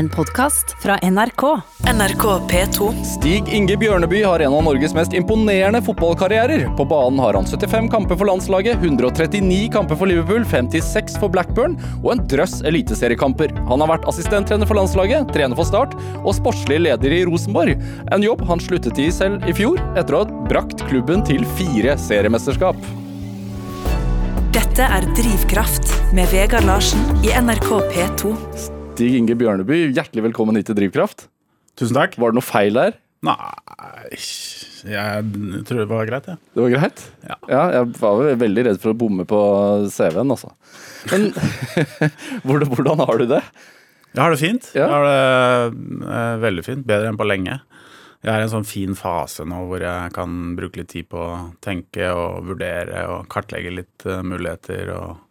En podkast fra NRK. NRK P2. Stig Inge Bjørneby har en av Norges mest imponerende fotballkarrierer. På banen har han 75 kamper for landslaget, 139 kamper for Liverpool, 56 for Blackburn og en drøss eliteseriekamper. Han har vært assistenttrener for landslaget, trener for Start og sportslig leder i Rosenborg. En jobb han sluttet i selv i fjor, etter å ha brakt klubben til fire seriemesterskap. Dette er Drivkraft med Vegard Larsen i NRK P2. Stig Inge Bjørneby, hjertelig velkommen hit til Drivkraft. Tusen takk. Var det noe feil der? Nei, jeg tror det var greit, jeg. Det var greit? Ja. ja. jeg var veldig redd for å bomme på CV-en, altså. Men hvordan, hvordan har du det? Jeg har det fint. Ja. Jeg har det eh, veldig fint. Bedre enn på lenge. Jeg er i en sånn fin fase nå hvor jeg kan bruke litt tid på å tenke og vurdere og kartlegge litt eh, muligheter og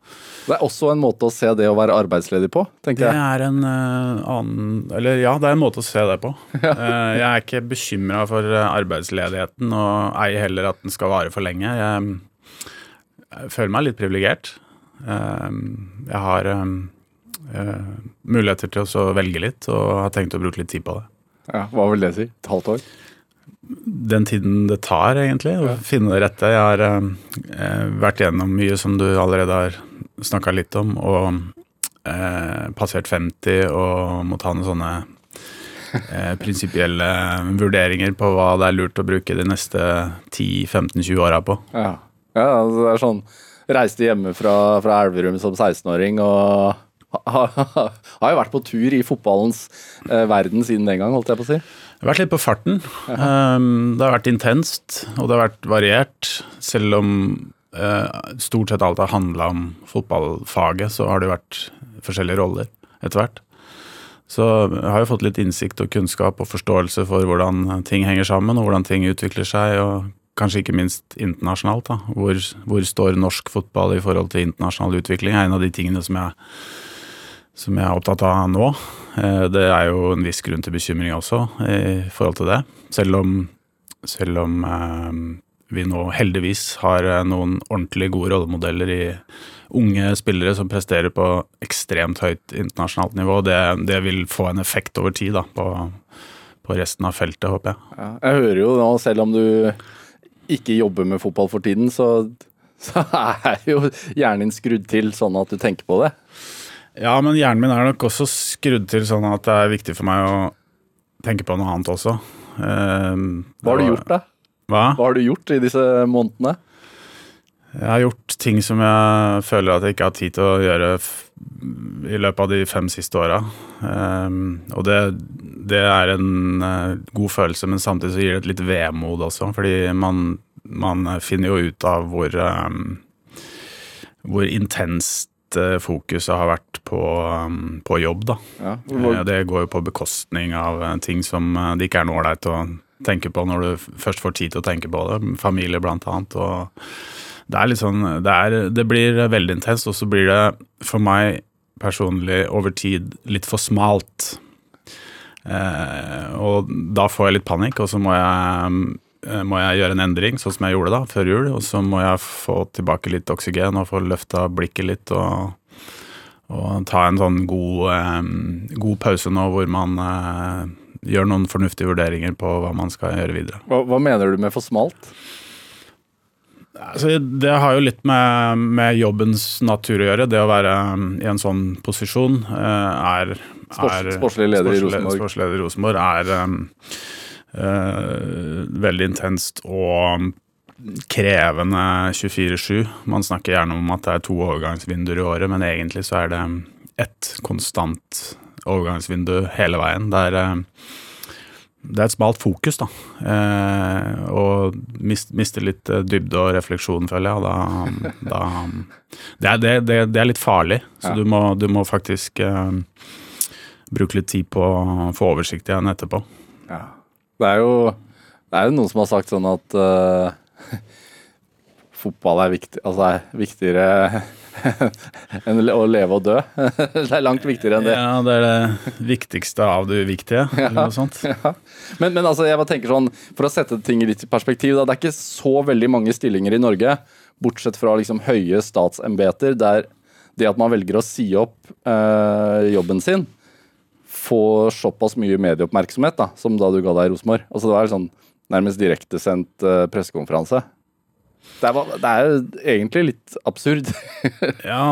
Det er også en måte å se det å være arbeidsledig på, tenker Det jeg. er en uh, annen Eller ja, det er en måte å se det på. uh, jeg er ikke bekymra for eh, arbeidsledigheten, og ei heller at den skal vare for lenge. Jeg, jeg føler meg litt privilegert. Uh, jeg har muligheter til å velge litt, og har tenkt å bruke litt tid på det. Ja, hva vil det si? Et halvt år? Den tiden det tar, egentlig, å finne det rette. Jeg har eh, vært gjennom mye som du allerede har snakka litt om, og eh, passert 50 og må ta noen sånne eh, prinsipielle vurderinger på hva det er lurt å bruke de neste 10-15-20 åra på. Ja. ja, altså det er sånn Reiste hjemme fra, fra Elverum som 16-åring og har har, ha jo vært på tur i fotballens eh, verden siden den gang, holdt jeg på å si. Det har vært litt på farten. Um, det har vært intenst, og det har vært variert. Selv om stort sett alt har handla om fotballfaget, så har det vært forskjellige roller etter hvert. Så jeg har jo fått litt innsikt og kunnskap og forståelse for hvordan ting henger sammen, og hvordan ting utvikler seg, og kanskje ikke minst internasjonalt. da. Hvor, hvor står norsk fotball i forhold til internasjonal utvikling, er en av de tingene som jeg som jeg er opptatt av nå. Eh, Det er jo en viss grunn til bekymring også i forhold til det. Selv om, selv om eh, vi nå heldigvis har eh, noen ordentlig gode rollemodeller i unge spillere som presterer på ekstremt høyt internasjonalt nivå. Det, det vil få en effekt over tid da, på, på resten av feltet, håper jeg. Ja, jeg hører jo nå, selv om du ikke jobber med fotball for tiden, så, så er jo hjernen din skrudd til sånn at du tenker på det. Ja, men hjernen min er nok også skrudd til sånn at det er viktig for meg å tenke på noe annet også. Eh, Hva har du gjort, da? Hva? Hva har du gjort i disse månedene? Jeg har gjort ting som jeg føler at jeg ikke har tid til å gjøre i løpet av de fem siste åra. Um, og det, det er en eh, god følelse, men samtidig så gir det et litt vemod også. Fordi man, man finner jo ut av hvor, um, hvor intenst eh, fokuset har vært på, um, på jobb, da. Ja. Eh, Det går jo på bekostning av ting som det ikke er noe ålreit å tenke på når du først får tid til å tenke på det. Familie, blant annet. og det er litt sånn det, er, det blir veldig intenst, og så blir det for meg personlig over tid litt for smalt. Eh, og da får jeg litt panikk, og så må jeg, eh, må jeg gjøre en endring, sånn som jeg gjorde da, før jul. Og så må jeg få tilbake litt oksygen og få løfta blikket litt og, og ta en sånn god, eh, god pause nå hvor man eh, gjør noen fornuftige vurderinger på hva man skal gjøre videre. Hva, hva mener du med for smalt? Altså, det har jo litt med, med jobbens natur å gjøre. Det å være um, i en sånn posisjon eh, er, er sportslig leder leder i Rosenborg er um, uh, veldig intenst og krevende 24-7. Man snakker gjerne om at det er to overgangsvinduer i året, men egentlig så er det ett konstant overgangsvindu hele veien. Det er eh, det er et smalt fokus, da. Eh, og mist, mister litt eh, dybde og refleksjon, føler jeg. Da, da, det, er, det, det, det er litt farlig, så du, må, du må faktisk bruke litt tid på å få oversikt igjen etterpå. Ja. Det er jo det er jo noen som har sagt sånn at uh, fotball er, viktig, altså er viktigere enn å leve og dø. det er langt viktigere enn det. Ja, det er det viktigste av det uviktige, eller noe sånt. Ja. Men, men altså, jeg bare tenker sånn, for å sette ting i litt perspektiv, da, det er ikke så veldig mange stillinger i Norge, bortsett fra liksom høye statsembeter, der det at man velger å si opp eh, jobben sin, få såpass mye medieoppmerksomhet da, som da du ga deg i Rosenborg. Altså, det var sånn nærmest direktesendt uh, pressekonferanse. Det, det er egentlig litt absurd. ja,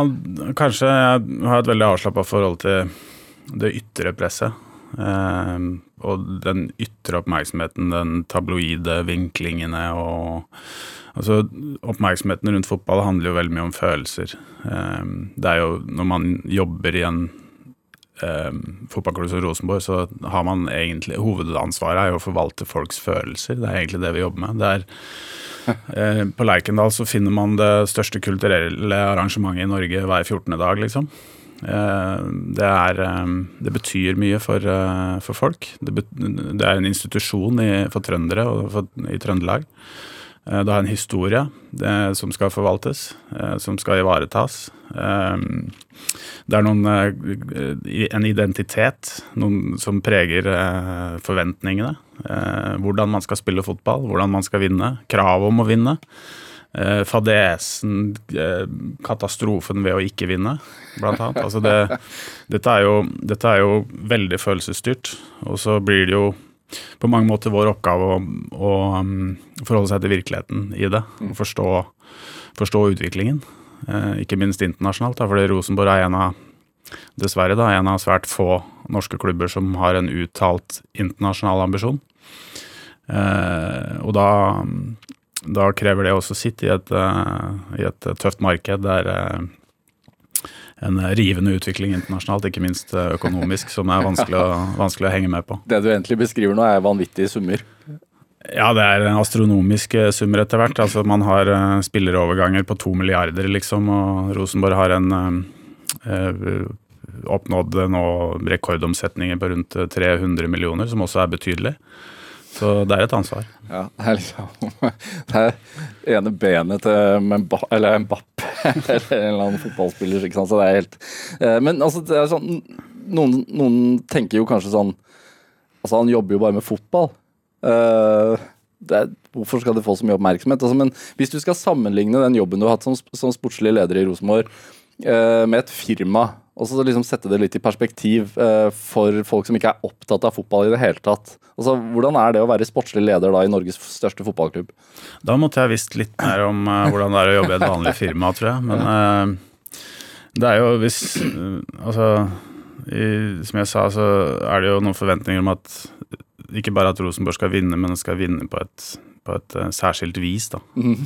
kanskje jeg har et veldig avslappa forhold til det ytre presset. Eh, og den ytre oppmerksomheten, den tabloide vinklingene og Altså, oppmerksomheten rundt fotball handler jo veldig mye om følelser. Eh, det er jo når man jobber i en eh, fotballklubb som Rosenborg, så har man egentlig Hovedansvaret er jo å forvalte folks følelser. Det er egentlig det vi jobber med. Er eh, på Lerkendal så finner man det største kulturelle arrangementet i Norge hver 14. dag, liksom. Eh, det, er, eh, det betyr mye for, eh, for folk. Det, det, er en institusjon i, for trøndere og for, i Trøndelag. Det har en historie som skal forvaltes, som skal ivaretas. Det er noen, en identitet noen som preger forventningene. Hvordan man skal spille fotball, hvordan man skal vinne, kravet om å vinne. Eh, fadesen, eh, katastrofen ved å ikke vinne, blant annet. Altså det, dette, er jo, dette, er jo, veldig følelsesstyrt. Og så blir det jo på mange måter vår oppgave å, å um, forholde seg til virkeligheten i det. Og forstå, forstå utviklingen. Eh, ikke minst internasjonalt, da, fordi Rosenborg er en av dessverre da, en av svært få norske klubber som har en uttalt internasjonal ambisjon. Eh, og da da krever det også sitt i et, eh, i et tøft marked der eh, en rivende utvikling internasjonalt, ikke minst eh, økonomisk, som er vanskelig å, vanskelig å henge med på. Det du egentlig beskriver nå, er vanvittige summer? Ja, det er astronomiske summer etter hvert. Altså, man har spilleroverganger på to milliarder, liksom, og Rosenborg har en øh, oppnådd nå rekordomsetninger på rundt 300 millioner, som også er betydelig. Så det er et ansvar. Ja, Det er liksom Det er ene benet til Mbappé, eller Mbappe eller en eller annen fotballspiller. ikke sant, så det er helt eh, Men altså, det er sånn noen, noen tenker jo kanskje sånn Altså, han jobber jo bare med fotball. Uh, er, hvorfor skal det få så mye oppmerksomhet? Altså, men hvis du skal sammenligne den jobben du har hatt som, som sportslig leder i Rosenborg, med et firma og så liksom sette det litt i perspektiv eh, for folk som ikke er opptatt av fotball i det hele tatt. Altså, hvordan er det å være sportslig leder da i Norges største fotballklubb? Da måtte jeg visst litt mer om uh, hvordan det er å jobbe i et vanlig firma, tror jeg. Men det er jo hvis Altså, i, som jeg sa, så er det jo noen forventninger om at ikke bare at Rosenborg skal vinne, men skal vinne på et, på et særskilt vis, da. Mm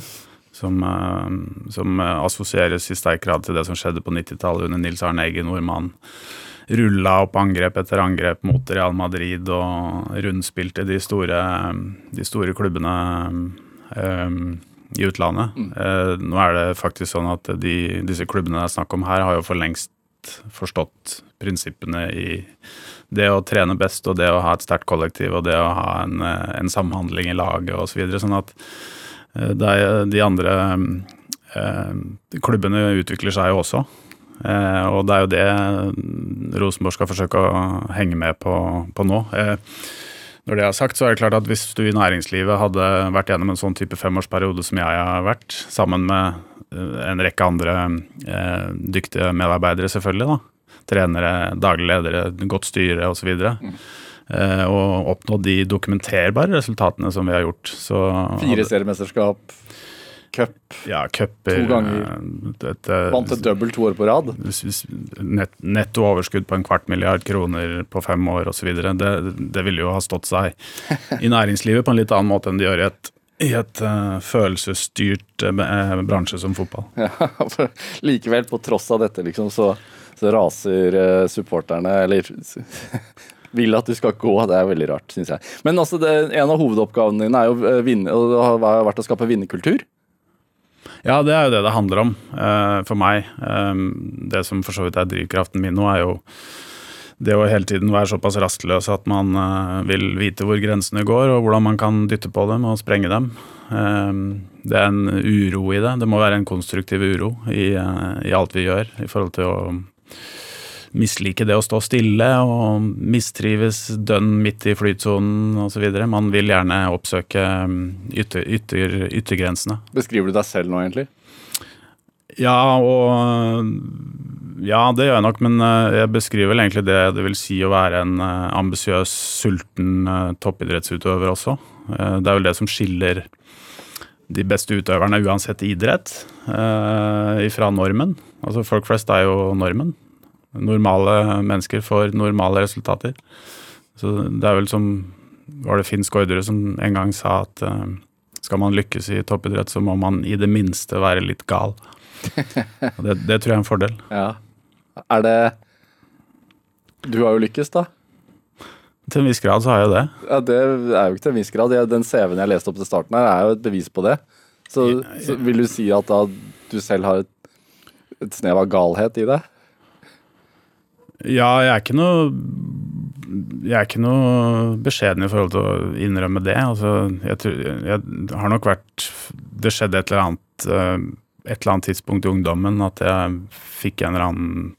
som, eh, som assosieres i sterk grad til det som skjedde på 90-tallet under Nils Arne Eggen, hvor man rulla opp angrep etter angrep mot Real Madrid og rundspilte de store, de store klubbene um, i utlandet. Mm. Uh, nå er det faktisk sånn at de, disse klubbene det er snakk om her, har jo for lengst forstått prinsippene i det å trene best og det å ha et sterkt kollektiv og det å ha en, en samhandling i laget osv. Så videre, sånn at Eh, de andre eh, klubbene utvikler seg jo også. Eh, og det er jo det Rosenborg skal forsøke å henge med på, på nå. Når det er sagt, så er det klart at hvis du i næringslivet hadde vært gjennom en sånn type femårsperiode som jeg har vært, sammen med en rekke andre eh, dyktige medarbeidere, selvfølgelig, da. trenere, daglig ledere, godt styre osv., mm. Eh, og oppnådd de dokumenterbare resultatene som vi har gjort. Så Fire seriemesterskap, cup ja, cuper, to ganger. Dette, Vant et dobbelt to år på rad. Net, netto overskudd på en kvart milliard kroner på fem år osv. Det, det ville jo ha stått seg i næringslivet på en litt annen måte enn det gjør i et i et uh, følelsesstyrt uh, bransje som fotball. Ja, for Likevel, på tross av dette, liksom, så, så raser uh, supporterne, eller vil at du skal gå. Det er veldig rart, syns jeg. Men altså, det, en av hovedoppgavene dine er jo eh, vinne, og det har vært å skape vinnerkultur. Ja, det er jo det det handler om uh, for meg. Um, det som for så vidt er drivkraften min nå, er jo det å hele tiden være såpass rastløs at man uh, vil vite hvor grensene går, og hvordan man kan dytte på dem og sprenge dem. Um, det er en uro i det. Det må være en konstruktiv uro i, uh, i alt vi gjør i forhold til å mislike det å stå stille og mistrives dønn midt i flytsonen osv. Man vil gjerne oppsøke um, ytter, ytter, yttergrensene. Beskriver du deg selv nå, egentlig? Ja, og Ja, det gjør jeg nok, men eh, jeg beskriver vel egentlig det det vil si å være en uh, ambisiøs, sulten uh, toppidrettsutøver også. Det er vel det som skiller de beste utøverne uansett idrett fra normen. Altså Folk flest er jo normen. Normale mennesker får normale resultater. Så det er vel som Var det Finn Skårderud som en gang sa at skal man lykkes i toppidrett, så må man i det minste være litt gal. det, det, tror jeg er en fordel. Ja. Er det Du har jo lykkes, da. Til en viss grad så har jeg det. Ja, Det er jo ikke til en viss grad. Den CV-en jeg leste opp til starten her, er jo et bevis på det. Så, så vil du si at da du selv har et, et snev av galhet i det? Ja, jeg er ikke noe jeg er ikke noe beskjeden i forhold til å innrømme det. Altså, jeg, jeg har nok vært Det skjedde et eller annet uh, et eller annet tidspunkt i ungdommen at jeg fikk en eller annen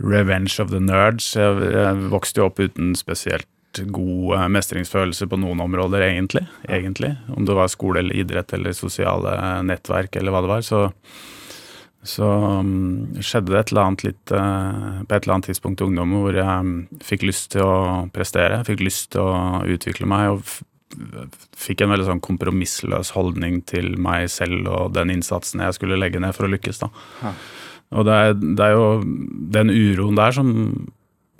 revenge of the nerds. Jeg, jeg vokste jo opp uten spesielt god eh, mestringsfølelse på noen områder, egentlig. egentlig. Om det var skole eller idrett eller sosiale nettverk eller hva det var. Så, så um, skjedde det et eller annet litt uh, på et eller annet tidspunkt i ungdommen hvor jeg um, fikk lyst til å prestere, fikk lyst til å utvikle meg. og fikk en veldig sånn kompromissløs holdning til meg selv og den innsatsen jeg skulle legge ned for å lykkes. da. Ja. Og det er, det er, jo den uroen der som,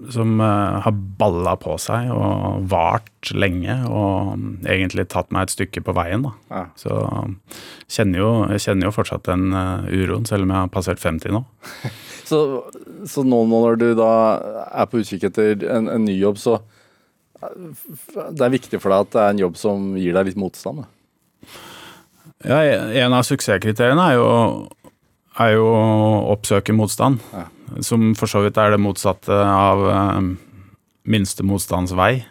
som uh, har balla på seg og vart lenge, og egentlig tatt meg et stykke på veien. da. Ja. Så kjenner jo, jeg kjenner jo fortsatt den uh, uroen, selv om jeg har passert 50 nå. så, så nå når du da er på utkikk etter en, en ny jobb, så det er viktig for deg at det er en jobb som gir deg litt motstand? Da. Ja, en av suksesskriteriene er jo, er jo å oppsøke motstand. Ja. Som for så vidt er det motsatte av um, minste motstands vei.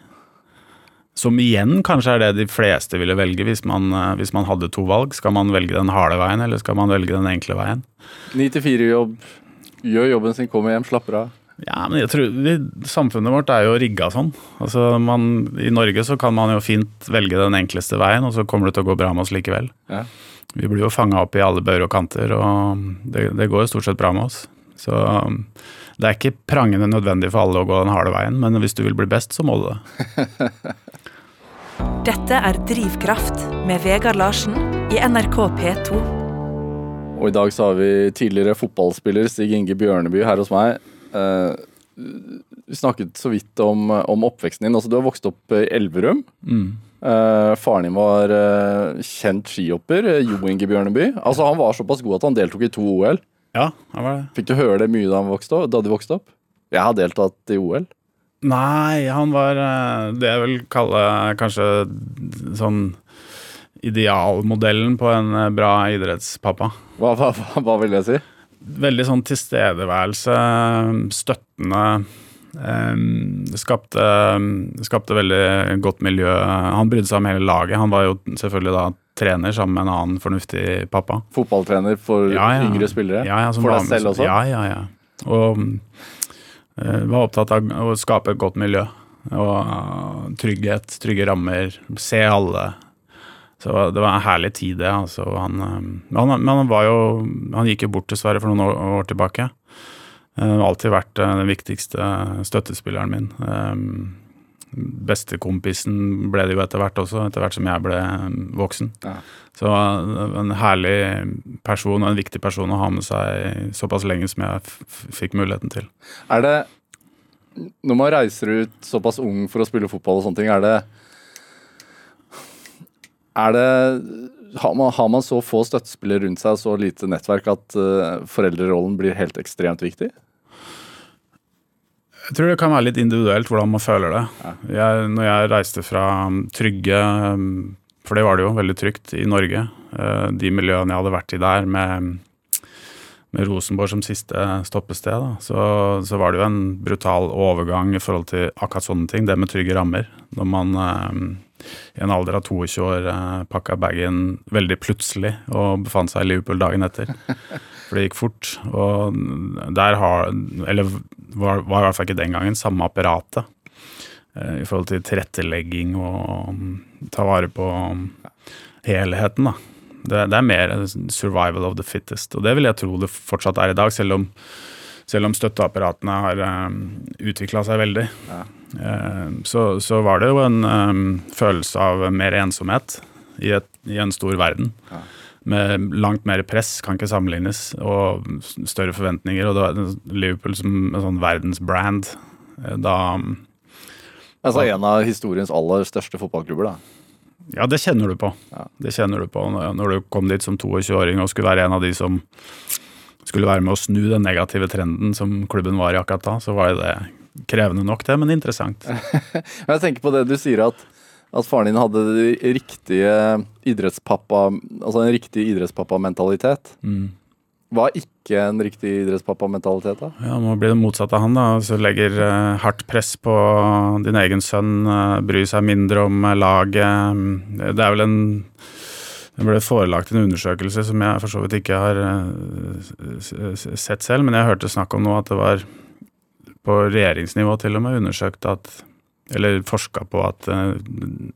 Som igjen kanskje er det de fleste ville velge hvis man, uh, hvis man hadde to valg. Skal man velge den harde veien, eller skal man velge den enkle veien? Ni til fire-jobb, gjør jobben sin, kommer hjem, slapper av. Ja, men jeg tror vi, Samfunnet vårt er jo rigga sånn. Altså man, I Norge så kan man jo fint velge den enkleste veien, og så kommer det til å gå bra med oss likevel. Ja. Vi blir jo fanga opp i alle bauger og kanter, og det, det, går jo stort sett bra med oss. Så um, det er ikke prangende nødvendig for alle å gå den harde veien, men hvis du vil bli best, så må du det. Dette er Drivkraft med Vegard Larsen i NRK P2. Og i dag så har vi tidligere fotballspiller Stig Inge Bjørneby her hos meg. Uh, vi snakket så vidt om, om, oppveksten din. Altså, du har vokst opp i Elverum. Mm. Uh, faren din var uh, kjent skihopper, Jo Inge Bjørneby. Altså, han var såpass god at han deltok i to OL. Ja, han var det. Fikk du høre det mye da, han vokste opp, da du vokste opp? Jeg har deltatt i OL. Nei, han var det jeg vil kalle kanskje sånn idealmodellen på en bra idrettspappa. Hva, hva, hva vil det si? veldig sånn tilstedeværelse, støttende. Um, skapte, skapte veldig godt miljø. Han brydde seg om hele laget. Han var jo selvfølgelig da trener sammen med en annen fornuftig pappa. Fotballtrener for ja, ja. yngre spillere? Ja, ja, for deg selv også? Ja, ja, ja. Og uh, var opptatt av å skape et godt miljø. Og uh, trygghet, trygge rammer. Se alle. Så det var en herlig tid, det. Altså. Han, eh, han, han, var jo Han gikk jo bort dessverre for noen år, år tilbake. Han eh, har alltid vært eh, den viktigste støttespilleren min. Bestekompisen ble det jo etter hvert også, etter hvert som jeg ble voksen. Ja. Så en herlig person og en viktig person å ha med seg såpass lenge som jeg fikk muligheten til. Er det, når man reiser ut såpass ung for å spille fotball og sånne ting, er det er det har man, har man, så få støttespillere rundt seg og så lite nettverk at uh, foreldrerollen blir helt ekstremt viktig? Jeg tror det kan være litt individuelt hvordan man føler det. Ja. Jeg, når jeg reiste fra trygge, for det var det jo, veldig trygt i Norge, uh, de miljøene jeg hadde vært i der med, med Rosenborg som siste stoppested, da, så, så, var det jo en brutal overgang i forhold til akkurat sånne ting. Det med trygge rammer. Når man i en alder av 22 år eh, pakka bagen veldig plutselig og befant seg i Liverpool dagen etter. For det gikk fort. Og der har Eller var, var i hvert fall ikke den gangen samme apparatet eh, i forhold til tilrettelegging og um, ta vare på um, helheten, da. Det, det, er mer survival of the fittest. Og det vil jeg tro det fortsatt er i dag, selv om selv om støtteapparatene har um, utvikla seg veldig, Ja. Eh, så, så var det jo en følelse av mer ensomhet i, et, i en stor verden. Ja. Med langt mer press, kan ikke sammenlignes, og større forventninger. Og det var Liverpool som en sånn verdensbrand. eh, Da Altså en av historiens aller største fotballklubber, da. Ja, det kjenner du på. Ja. Det kjenner du på når du kom dit som 22-åring og skulle være en av de som skulle være med å snu den negative trenden som klubben var i akkurat da, så var det krevende nok, det, men interessant. Jeg tenker på det du sier at, at faren din hadde riktige idrettspappa Altså en riktig idrettspappa-mentalitet. Mm. Hva er ikke en riktig idrettspappa-mentalitet, da? Ja, Nå blir det motsatt av han, da. Så legger uh, hardt press på din egen sønn. Uh, bryr seg mindre om uh, laget. Det er vel en Det ble forelagt en undersøkelse som jeg for så vidt ikke har sett selv, men jeg hørte snakk om nå at det var på regjeringsnivå til og med undersøkt at eller forska på at eh,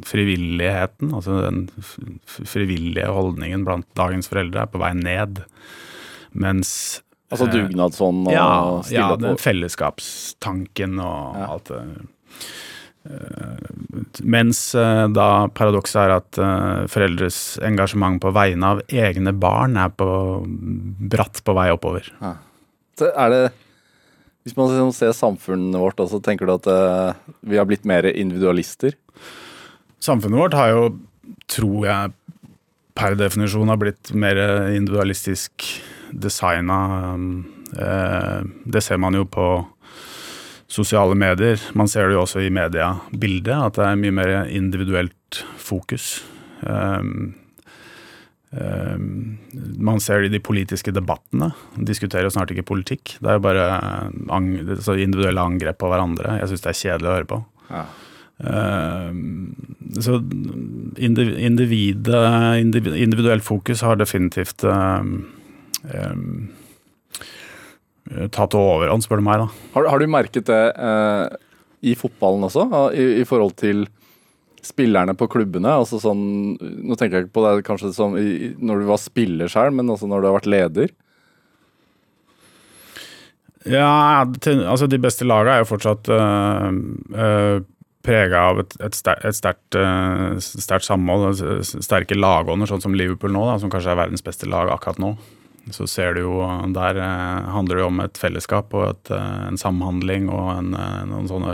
frivilligheten, altså den frivillige holdningen blant dagens foreldre, er på vei ned. Mens Altså Eh, dugnadsånd og ja, stille ja, opp den fellesskapstanken og Ja. alt det. Eh, mens da paradokset er at foreldres engasjement på vegne av egne barn er på bratt på vei oppover. Så er det Hvis man liksom ser samfunnet vårt så tenker du at eh, vi har blitt mer individualister? Samfunnet vårt har jo, tror jeg, per definisjon har blitt mer individualistisk designa. Eh, det ser man jo på sosiale medier. Man ser det jo også i mediebildet, at det er mye mer individuelt fokus. Um, man ser det i de politiske debattene. Man diskuterer jo snart ikke politikk. Det er jo bare ang så individuelle angrep på hverandre. Jeg syns det er kjedelig å høre på. Ja. Um, så indiv individ, indiv individuelt fokus har definitivt um, um, tatt overhånd, spør du meg. da. Har, har du merket det uh, i fotballen også, i, i forhold til spillerne på klubbene? Altså sånn, nå tenker jeg ikke på det kanskje som i, når du var spiller selv, men også når du har vært leder. Ja, til, altså de beste lagene er jo fortsatt øh, øh prega av et, et, ster et sterkt, uh, samhold, altså, sterke lagånder, sånn som Liverpool nå, da, som kanskje er verdens beste lag akkurat nå. Så ser du jo Der uh, handler det jo om et fellesskap og et, en samhandling og en, noen sånne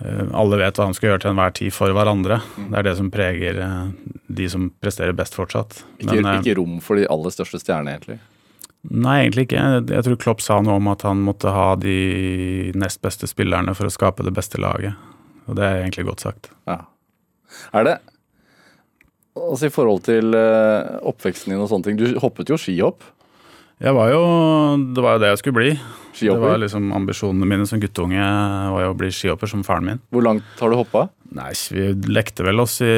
Alle vet hva de skal gjøre til enhver tid for hverandre. Det er det som preger uh, de som presterer best fortsatt. Ikke, Men, ikke rom for de aller største stjernene, egentlig. Nei, egentlig ikke. Jeg tror Klopp sa noe om at han måtte ha de nest beste spillerne for å skape det beste laget. Og det er egentlig godt sagt. Ja. Er det Altså i forhold til eh, oppveksten din og sånne ting, du hoppet jo skihopp. Jeg var jo Det var jo det jeg skulle bli. Det var liksom Ambisjonene mine som guttunge var jo å bli skihopper som faren min. Hvor langt har du hoppa? Nei, vi lekte vel oss i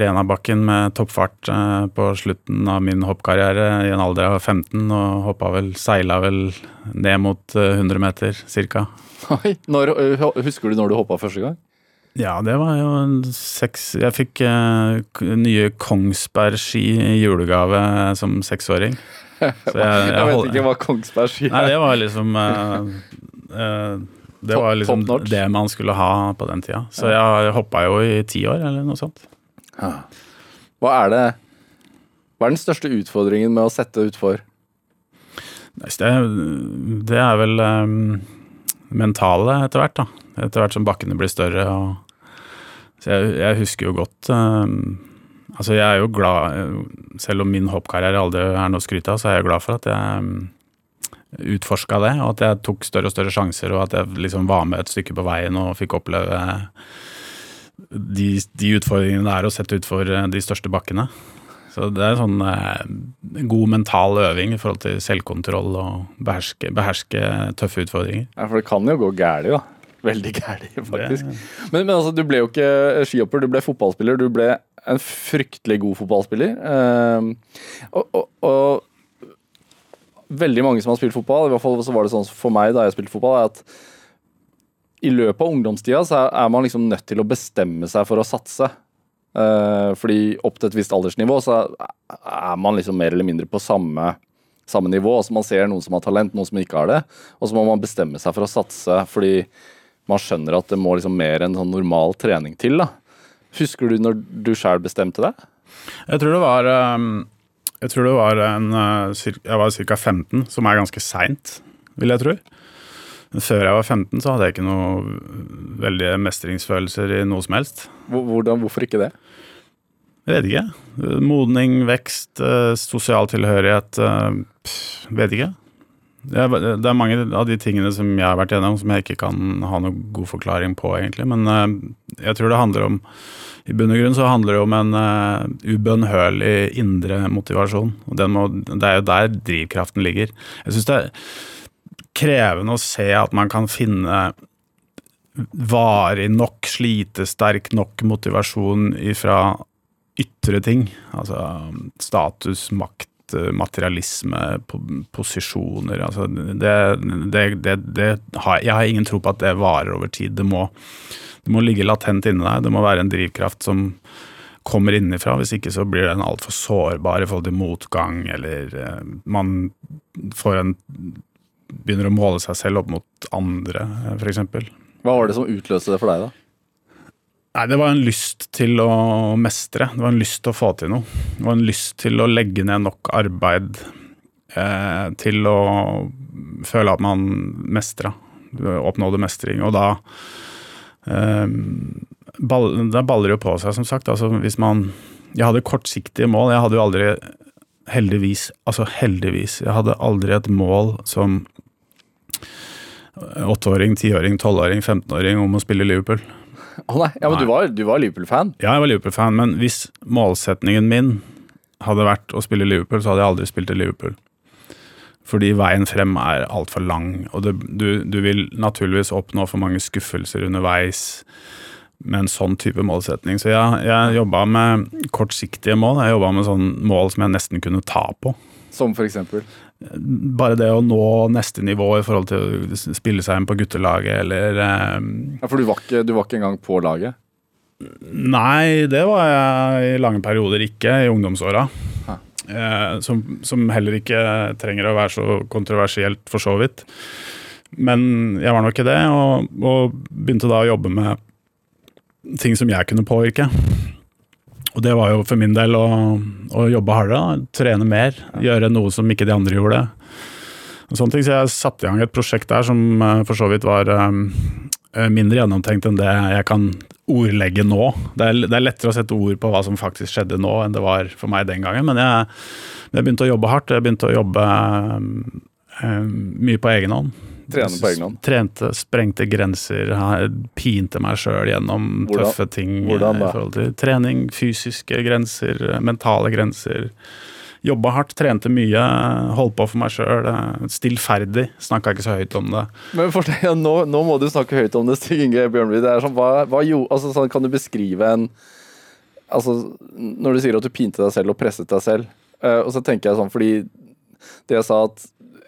Renabakken med toppfart eh, på slutten av min hoppkarriere i en alder av 15, og hoppa vel, seila vel ned mot eh, 100 meter cirka. Oi, når, eh, Husker du når du hoppa første gang? Ja, det var jo en seks Jeg fikk eh, nye Kongsberg-ski i julegave som seksåring. Så jeg, Jeg, vet ikke hva Kongsberg sier. Nei, det var liksom uh, uh, Det var liksom det man skulle ha på den tida. Så jeg hoppa jo i ti år, eller noe sånt. Hva er det Hva er den største utfordringen med å sette utfor? Det, det er vel um, mentale etter hvert, da. Etter hvert som bakkene blir større. Og, så jeg, jeg husker jo godt eh, Altså, jeg er jo glad Selv om min hoppkarriere aldri er noe å skryte av, så er jeg glad for at jeg utforska det, og at jeg tok større og større sjanser, og at jeg liksom var med et stykke på veien og fikk oppleve de, de utfordringene det er å sette utfor eh, de største bakkene. Så det er sånn eh, god mental øving i forhold til selvkontroll og beherske, beherske tøffe utfordringer. Ja, For det kan jo gå gærent, da. Veldig gærent, faktisk. Men, men altså, du ble jo ikke skihopper, du ble fotballspiller. Du ble en fryktelig god fotballspiller. Ehm, og, og, og veldig mange som har spilt fotball, i hvert fall så var det sånn for meg da jeg spilte fotball, er at i løpet av ungdomstida så er man liksom nødt til å bestemme seg for å satse. Eh, fordi opp til et visst aldersnivå så er man liksom mer eller mindre på samme samme nivå. Altså Man ser noen som har talent, noen som ikke har det. Og så må man bestemme seg for å satse fordi man skjønner at det må liksom mer enn sånn normal trening til. da. Husker du når du sjøl bestemte deg? Jeg tror det var um, Jeg tror det var en uh, Jeg var ca. 15, som er ganske seint, vil jeg tro. Før jeg var 15, så hadde jeg ikke noe veldige mestringsfølelser i noe som helst. Hvordan, hvorfor ikke det? Jeg vet ikke. Modning, vekst, uh, sosial tilhørighet. Uh, vet ikke. Det er mange av de tingene som jeg har vært gjennom som jeg ikke kan ha noen god forklaring på, egentlig. Men jeg tror det handler om i bunn og grunn så handler det om en uh, ubønnhørlig indre motivasjon. og må, Det er jo der drivkraften ligger. Jeg syns det er krevende å se at man kan finne varig nok, slitesterk nok motivasjon ifra ytre ting. Altså status, makt, materialisme, posisjoner. Altså det, det, det, det har, jeg har ingen tro på at det varer over tid. Det må det må ligge latent inni deg. Det må være en drivkraft som kommer innenfra. Hvis ikke så blir den altfor sårbar i forhold til motgang, eller eh, man får en Begynner å måle seg selv opp mot andre, eh, f.eks. Hva var det som utløste det for deg, da? Nei, Det var en lyst til å mestre. Det var en lyst til å få til noe. Det var en lyst til å legge ned nok arbeid eh, til å føle at man mestra. Oppnådde mestring. Og da eh, ball, det baller jo på seg, som sagt. Altså, hvis man Jeg hadde kortsiktige mål. Jeg hadde jo aldri Heldigvis, altså heldigvis. Jeg hadde aldri et mål som åtteåring, tiåring, tolvåring, 15-åring om å spille Liverpool. Å oh, nei, ja, men nei. Du var, du var Liverpool-fan? Ja, jeg var Liverpool-fan, men hvis målsetningen min hadde vært å spille Liverpool, så hadde jeg aldri spilt i Liverpool. Fordi veien frem er altfor lang, og det, du, du, vil naturligvis oppnå for mange skuffelser underveis med en sånn type målsetning. Så jeg, jeg jobba med kortsiktige mål. Jeg jobba med sånn mål som jeg nesten kunne ta på. Som for eksempel? Bare det å nå neste nivå i forhold til å spille seg inn på guttelaget, eller eh, Ja, For du var, ikke, du var ikke engang på laget? Nei, det var jeg i lange perioder ikke, i ungdomsåra. Eh, som, som, heller ikke trenger å være så kontroversielt, for så vidt. Men jeg var nok ikke det, og, og begynte da å jobbe med ting som jeg kunne påvirke. Og det var jo for min del å, å jobbe hardere, trene mer, gjøre noe som ikke de andre gjorde. Sånne ting, Så jeg satte i gang et prosjekt der som eh, for så vidt var um, mindre gjennomtenkt enn det jeg kan ordlegge nå. Det er, det er, lettere å sette ord på hva som faktisk skjedde nå, enn det var for meg den gangen. Men jeg, jeg begynte å jobbe hardt. Jeg begynte å jobbe um, mye på egen hånd. Trene på egen hånd? Trente, sprengte grenser, pinte meg sjøl gjennom hvordan, tøffe ting. Hvordan da? Trening, fysiske grenser, mentale grenser. Jobba hardt, trente mye, holdt på for meg sjøl. Stillferdig. Snakka ikke så høyt om det. Men fortell, nå, nå, må du snakke høyt om det, Stig Inge Bjørnby. Det er sånn, hva, hva, altså, sånn, kan du beskrive en altså, Når du sier at du pinte deg selv og presset deg selv, uh, og så tenker jeg sånn fordi det jeg sa at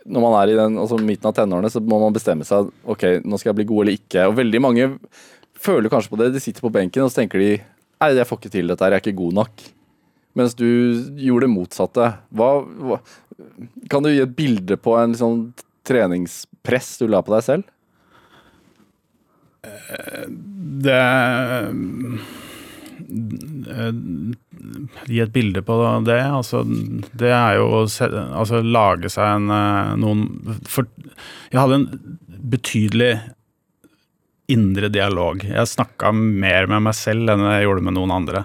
når man er i den, altså midten av tenårene, så må man bestemme seg ok, nå skal jeg bli god eller ikke. Og veldig mange føler kanskje på det. De sitter på benken og så tenker de nei, jeg får ikke til dette jeg er ikke god nok mens du gjorde det motsatte. Hva, hva, kan du gi et bilde på en sånn treningspress du la på deg selv? Det Gi et bilde på det. Altså, det er jo å altså, lage seg en eh, noen For jeg hadde en betydelig indre dialog. Jeg snakka mer med meg selv enn jeg gjorde med noen andre.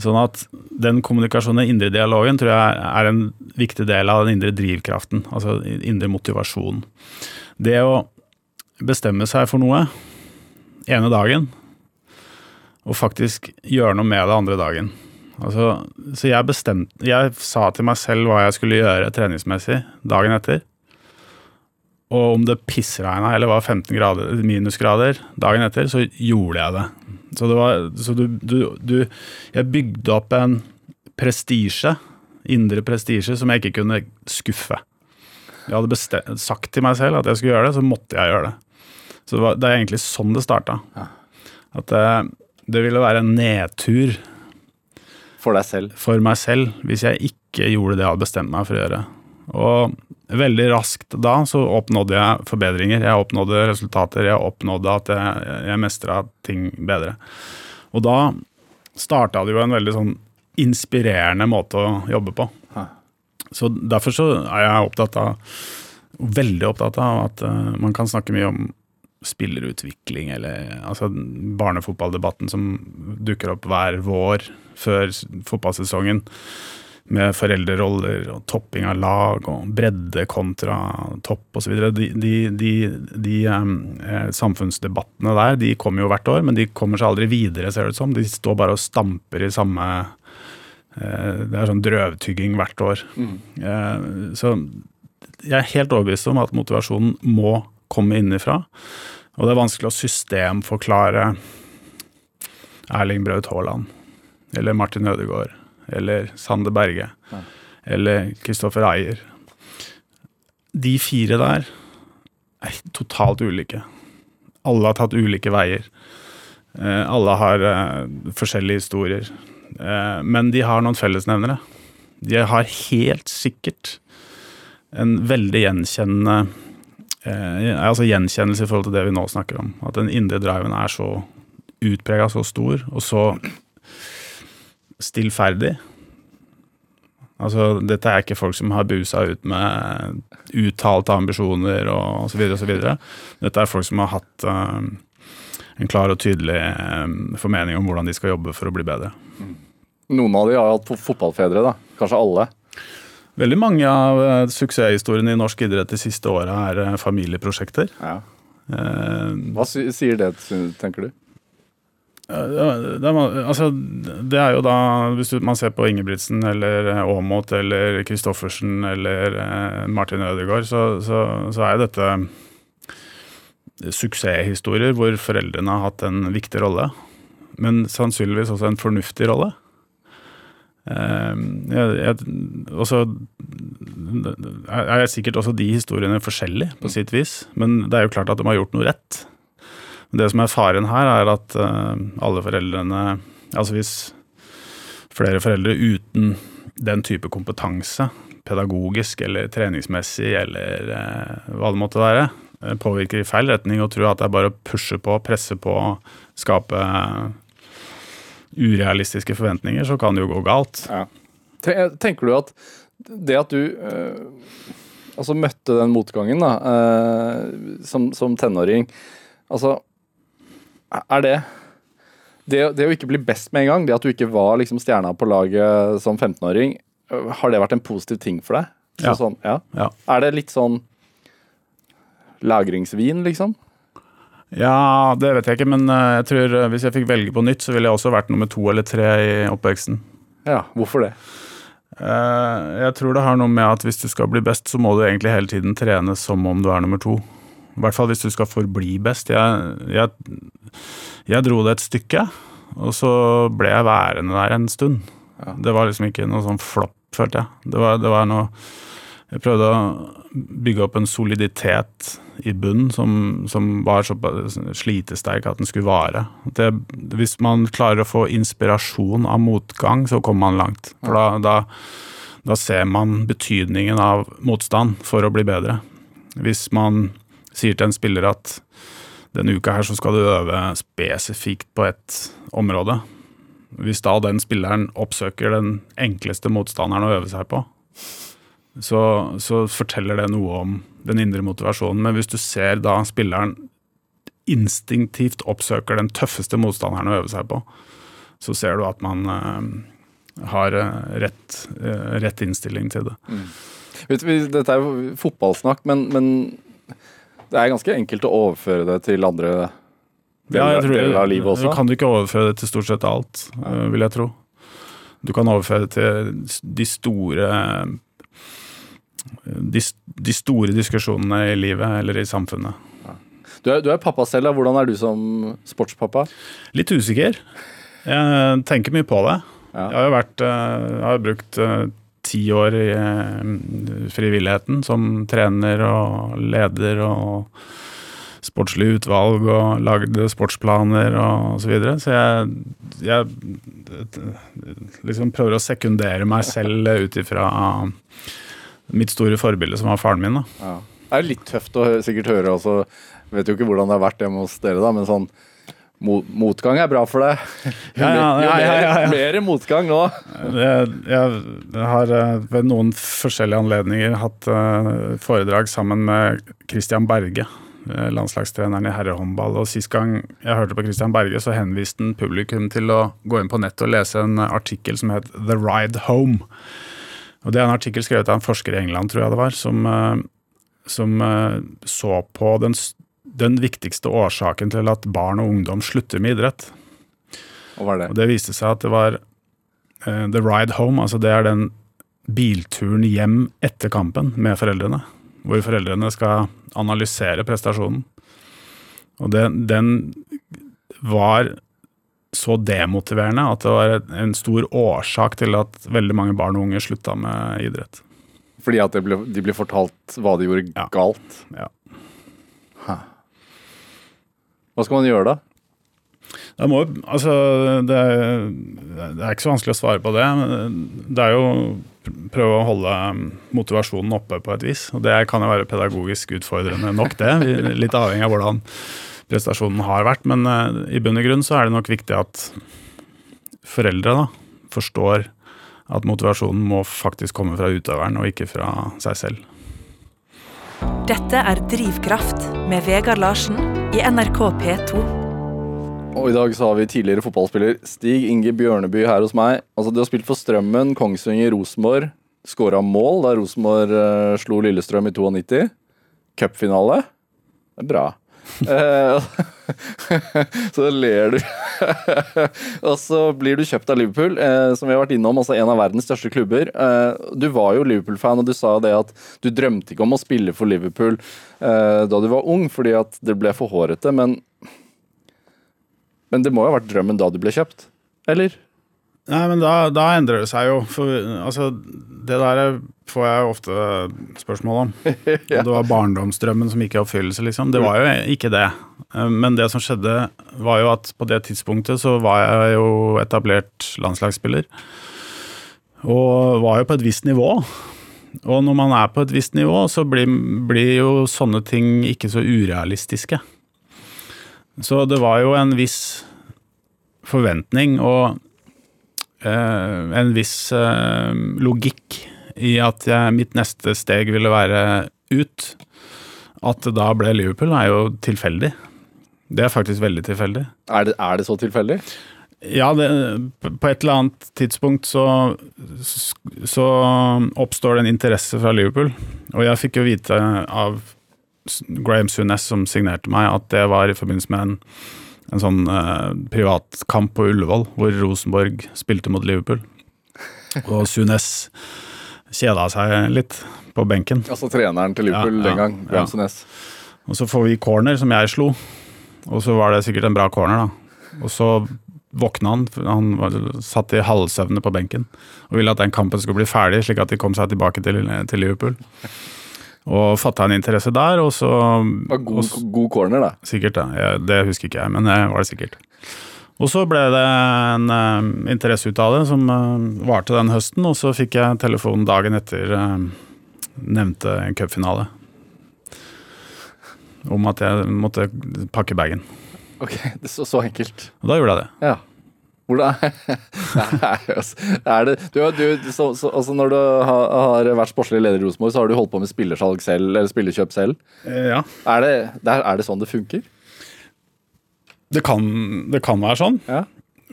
Sånn at den kommunikasjonen, den indre dialogen, tror jeg er en viktig del av den indre drivkraften. Altså indre motivasjon. Det å bestemme seg for noe ene dagen, og faktisk gjøre noe med det andre dagen. Altså, så jeg bestemte Jeg sa til meg selv hva jeg skulle gjøre treningsmessig dagen etter. Og om det pissregna eller var 15 grader, minusgrader dagen etter, så gjorde jeg det. Så, det var, så du, du, du, Jeg bygde opp en prestisje, indre prestisje, som jeg ikke kunne skuffe. Jeg hadde bestemt, sagt til meg selv at jeg skulle gjøre det, så måtte jeg gjøre det. Så det, var, det er egentlig sånn det starta. At det, det ville være en nedtur For deg selv? For meg selv, hvis jeg ikke gjorde det jeg hadde bestemt meg for å gjøre. Og veldig raskt da så oppnådde jeg forbedringer. Jeg oppnådde resultater. Jeg oppnådde at jeg, jeg mestra ting bedre. Og da starta det jo en veldig sånn inspirerende måte å jobbe på. Så derfor så er jeg opptatt av, veldig opptatt av at uh, man kan snakke mye om spillerutvikling, eller altså barnefotballdebatten som dukker opp hver vår før fotballsesongen med foreldreroller og topping av lag og bredde kontra topp osv. De, de, de, de eh, samfunnsdebattene der de kommer jo hvert år, men de kommer seg aldri videre, ser det ut som. De står bare og stamper i samme eh, Det er sånn drøvtygging hvert år. Mm. Eh, så jeg er helt overbevist om at motivasjonen må komme innifra. Og det er vanskelig å systemforklare Erling Braut Haaland eller Martin Ødegaard eller Sander Berge ja. eller Kristoffer Ayer. De fire der er totalt ulike. Alle har tatt ulike veier. Eh, alle har eh, forskjellige historier. Eh, men de har noen fellesnevnere. De har helt sikkert en veldig gjenkjennende altså gjenkjennelse i forhold til det vi nå snakker om. At den indre driven er så utprega, så stor, og så stillferdig. Altså, dette er ikke folk som har busa ut med uttalte ambisjoner og osv. osv. Dette er folk som har hatt um, en klar og tydelig um, formening om hvordan de skal jobbe for å bli bedre. Noen av de har hatt fotballfedre, da. Kanskje alle? Veldig mange av uh, suksesshistoriene i norsk idrett de siste åra er uh, familieprosjekter. Ja. Uh, Hva sier det, tenker du? Det er, altså, det er jo da, hvis man ser på Ingebrigtsen eller Aamodt eller Christoffersen eller eh, Martin Ødegaard, så, så, så er dette suksesshistorier hvor foreldrene har hatt en viktig rolle. Men sannsynligvis også en fornuftig rolle. Eh, jeg, jeg, også, er sikkert også de historiene forskjellige på sitt vis, men det er jo klart at de har gjort noe rett. Det som er faren her, er at uh, alle foreldrene Altså hvis flere foreldre uten den type kompetanse, pedagogisk eller treningsmessig eller uh, hva det måtte være, uh, påvirker i feil retning og tror at det er bare å pushe på, presse på, skape urealistiske forventninger, så kan det jo gå galt. Ja. Tenker du at det at du altså møtte den motgangen da, som, som tenåring altså er det det, det, å ikke bli best med en gang, det at du ikke var liksom stjerna på laget som 15-åring, har det vært en positiv ting for deg? Så ja. Sånn, ja. ja. Er det litt sånn lagringsvin, liksom? Ja, det vet jeg ikke, men eh, jeg tror eh, hvis jeg fikk velge på nytt, så ville jeg også vært nummer to eller tre i oppveksten. Ja, hvorfor det? Eh, jeg tror det har noe med at hvis du skal bli best, så må du egentlig hele tiden trene som om du er nummer to. I hvert fall hvis du skal forbli best. Jeg, jeg, jeg, dro det et stykke, og så ble jeg værende der en stund. Ja. Det var liksom ikke noe sånn flopp, følte jeg. Det var, det var noe Jeg prøvde å bygge opp en soliditet i bunnen som, som var så slitesterk at den skulle vare. Det, hvis man klarer å få inspirasjon av motgang, så kommer man langt. For da, da, da ser man betydningen av motstand for å bli bedre. Hvis man sier til en spiller at denne uka her så skal du øve spesifikt på et område. Hvis da den spilleren oppsøker den enkleste motstanderen å øve seg på, så, så, forteller det noe om den indre motivasjonen. Men hvis du ser da spilleren instinktivt oppsøker den tøffeste motstanderen å øve seg på, så ser du at man uh, har uh, rett, uh, rett, innstilling til det. Mm. Dette er jo fotballsnakk, men, men det er ganske enkelt å overføre det til andre deler, ja, deler av livet også. Du kan ikke overføre det til stort sett alt, ja. Eh, vil jeg tro. Du kan overføre det til de store de, de, store diskusjonene i livet eller i samfunnet. Ja. Du, er, du, er, pappa selv, da. Hvordan er du som sportspappa? Litt usikker. Jeg tenker mye på det. Jeg har jo vært eh, Jeg har brukt eh, ti år i eh, frivilligheten som trener og leder og sportslig utvalg og lagde sportsplaner og så videre. Så jeg, jeg liksom prøver å sekundere meg selv ut ifra mitt store forbilde, som var faren min. da. Ja. Det er litt tøft å sikkert høre også. Vet jo ikke hvordan det har vært hjemme hos dere, da, men sånn mot, motgang er bra for deg. Jo, Ja, ja, ja, mer motgang nå. Jeg, jeg har eh, ved noen forskjellige anledninger hatt eh, foredrag sammen med Christian Berge, eh, landslagstreneren i herrehåndball. Og Sist gang jeg hørte på Christian Berge, så henviste han publikum til å gå inn på nettet og lese en artikkel som het The Ride Home. Og Det er en artikkel skrevet av en forsker i England, tror jeg det var, som, eh, som eh, så på den, den viktigste årsaken til at barn og ungdom slutter med idrett. Og hva er det? Og det viste seg at det var uh, the ride home, altså det er den bilturen hjem etter kampen med foreldrene. Hvor foreldrene skal analysere prestasjonen. Og det, den var så demotiverende at det var en stor årsak til at veldig mange barn og unge slutta med idrett. Fordi at det ble, de ble fortalt hva de gjorde Ja. galt. Ja. Hva skal man gjøre da? Det, må, altså, det, er, det er ikke så vanskelig å svare på det. Det er jo prøve å holde motivasjonen oppe på et vis. Og det kan jo være pedagogisk utfordrende nok, det. Litt avhengig av hvordan prestasjonen har vært. Men eh, i bunn og grunn så er det nok viktig at foreldre da, forstår at motivasjonen må faktisk komme fra utøveren, og ikke fra seg selv. Dette er Drivkraft med Vegard Larsen i NRK P2. Og i dag så har vi tidligere fotballspiller Stig Inge Bjørneby her hos meg. Altså Du har spilt for Strømmen, Kongsvinger, Rosenborg. Skåra mål da Rosenborg eh, slo Lillestrøm i 92. Cupfinale. Det er bra. Eh, så ler du. og så blir du kjøpt av Liverpool, eh, som vi har vært innom, altså en av verdens største klubber. Eh, du var jo Liverpool-fan, og du sa det at du drømte ikke om å spille for Liverpool da du var ung, fordi at det ble for hårete. Men men det må jo ha vært drømmen da du ble kjøpt? Eller? Nei, men da, da endrer det seg jo. For altså, det der får jeg jo ofte spørsmål om. Ja. Det var barndomsdrømmen som gikk i oppfyllelse, liksom. Det var jo ikke det. Eh, Men det som skjedde, var jo at på det tidspunktet så var jeg jo etablert landslagsspiller. Og var jo på et visst nivå. Og når man er på et visst nivå, så blir, blir jo sånne ting ikke så urealistiske. Så det var jo en viss forventning og en viss eh, logikk i at jeg, mitt neste steg ville være ut. At det da ble Liverpool, er jo tilfeldig. Det er faktisk veldig tilfeldig. Er det, er det så tilfeldig? Ja, det, på et eller annet tidspunkt så, så oppstår det en interesse fra Liverpool. Og jeg fikk jo vite av Graham Sunes som signerte meg, at det var i forbindelse med en, en sånn eh, privatkamp på Ullevål, hvor Rosenborg spilte mot Liverpool. Og Sunes kjeda seg litt på benken. Altså treneren til Liverpool Ja, den gang, ja. Sunes. Og så får vi corner, som jeg slo. Og så var det sikkert en bra corner, da. Og så våkna han, han var, satt i halvsøvne på benken og ville at den kampen skulle bli ferdig, slik at de kom seg tilbake til, til Liverpool. Og fatta en interesse der, og så var god, og, god corner, da. Sikkert, da. Jeg, det husker ikke jeg, men det var det sikkert. Og så ble det en uh, interesse ut av det som uh, varte den høsten, og så fikk jeg telefon dagen etter uh, nevnte cupfinale. Om at jeg måtte pakke bagen. Ok, det så, så enkelt. Og da gjorde jeg det. Ja. Hvordan er det du, du, så, så, altså Når du har, har vært sportslig leder i Rosenborg, så har du holdt på med spillersalg selv, eller spillerkjøp selv. Ja. Er det, er det sånn det funker? Det kan, det kan være sånn. Ja.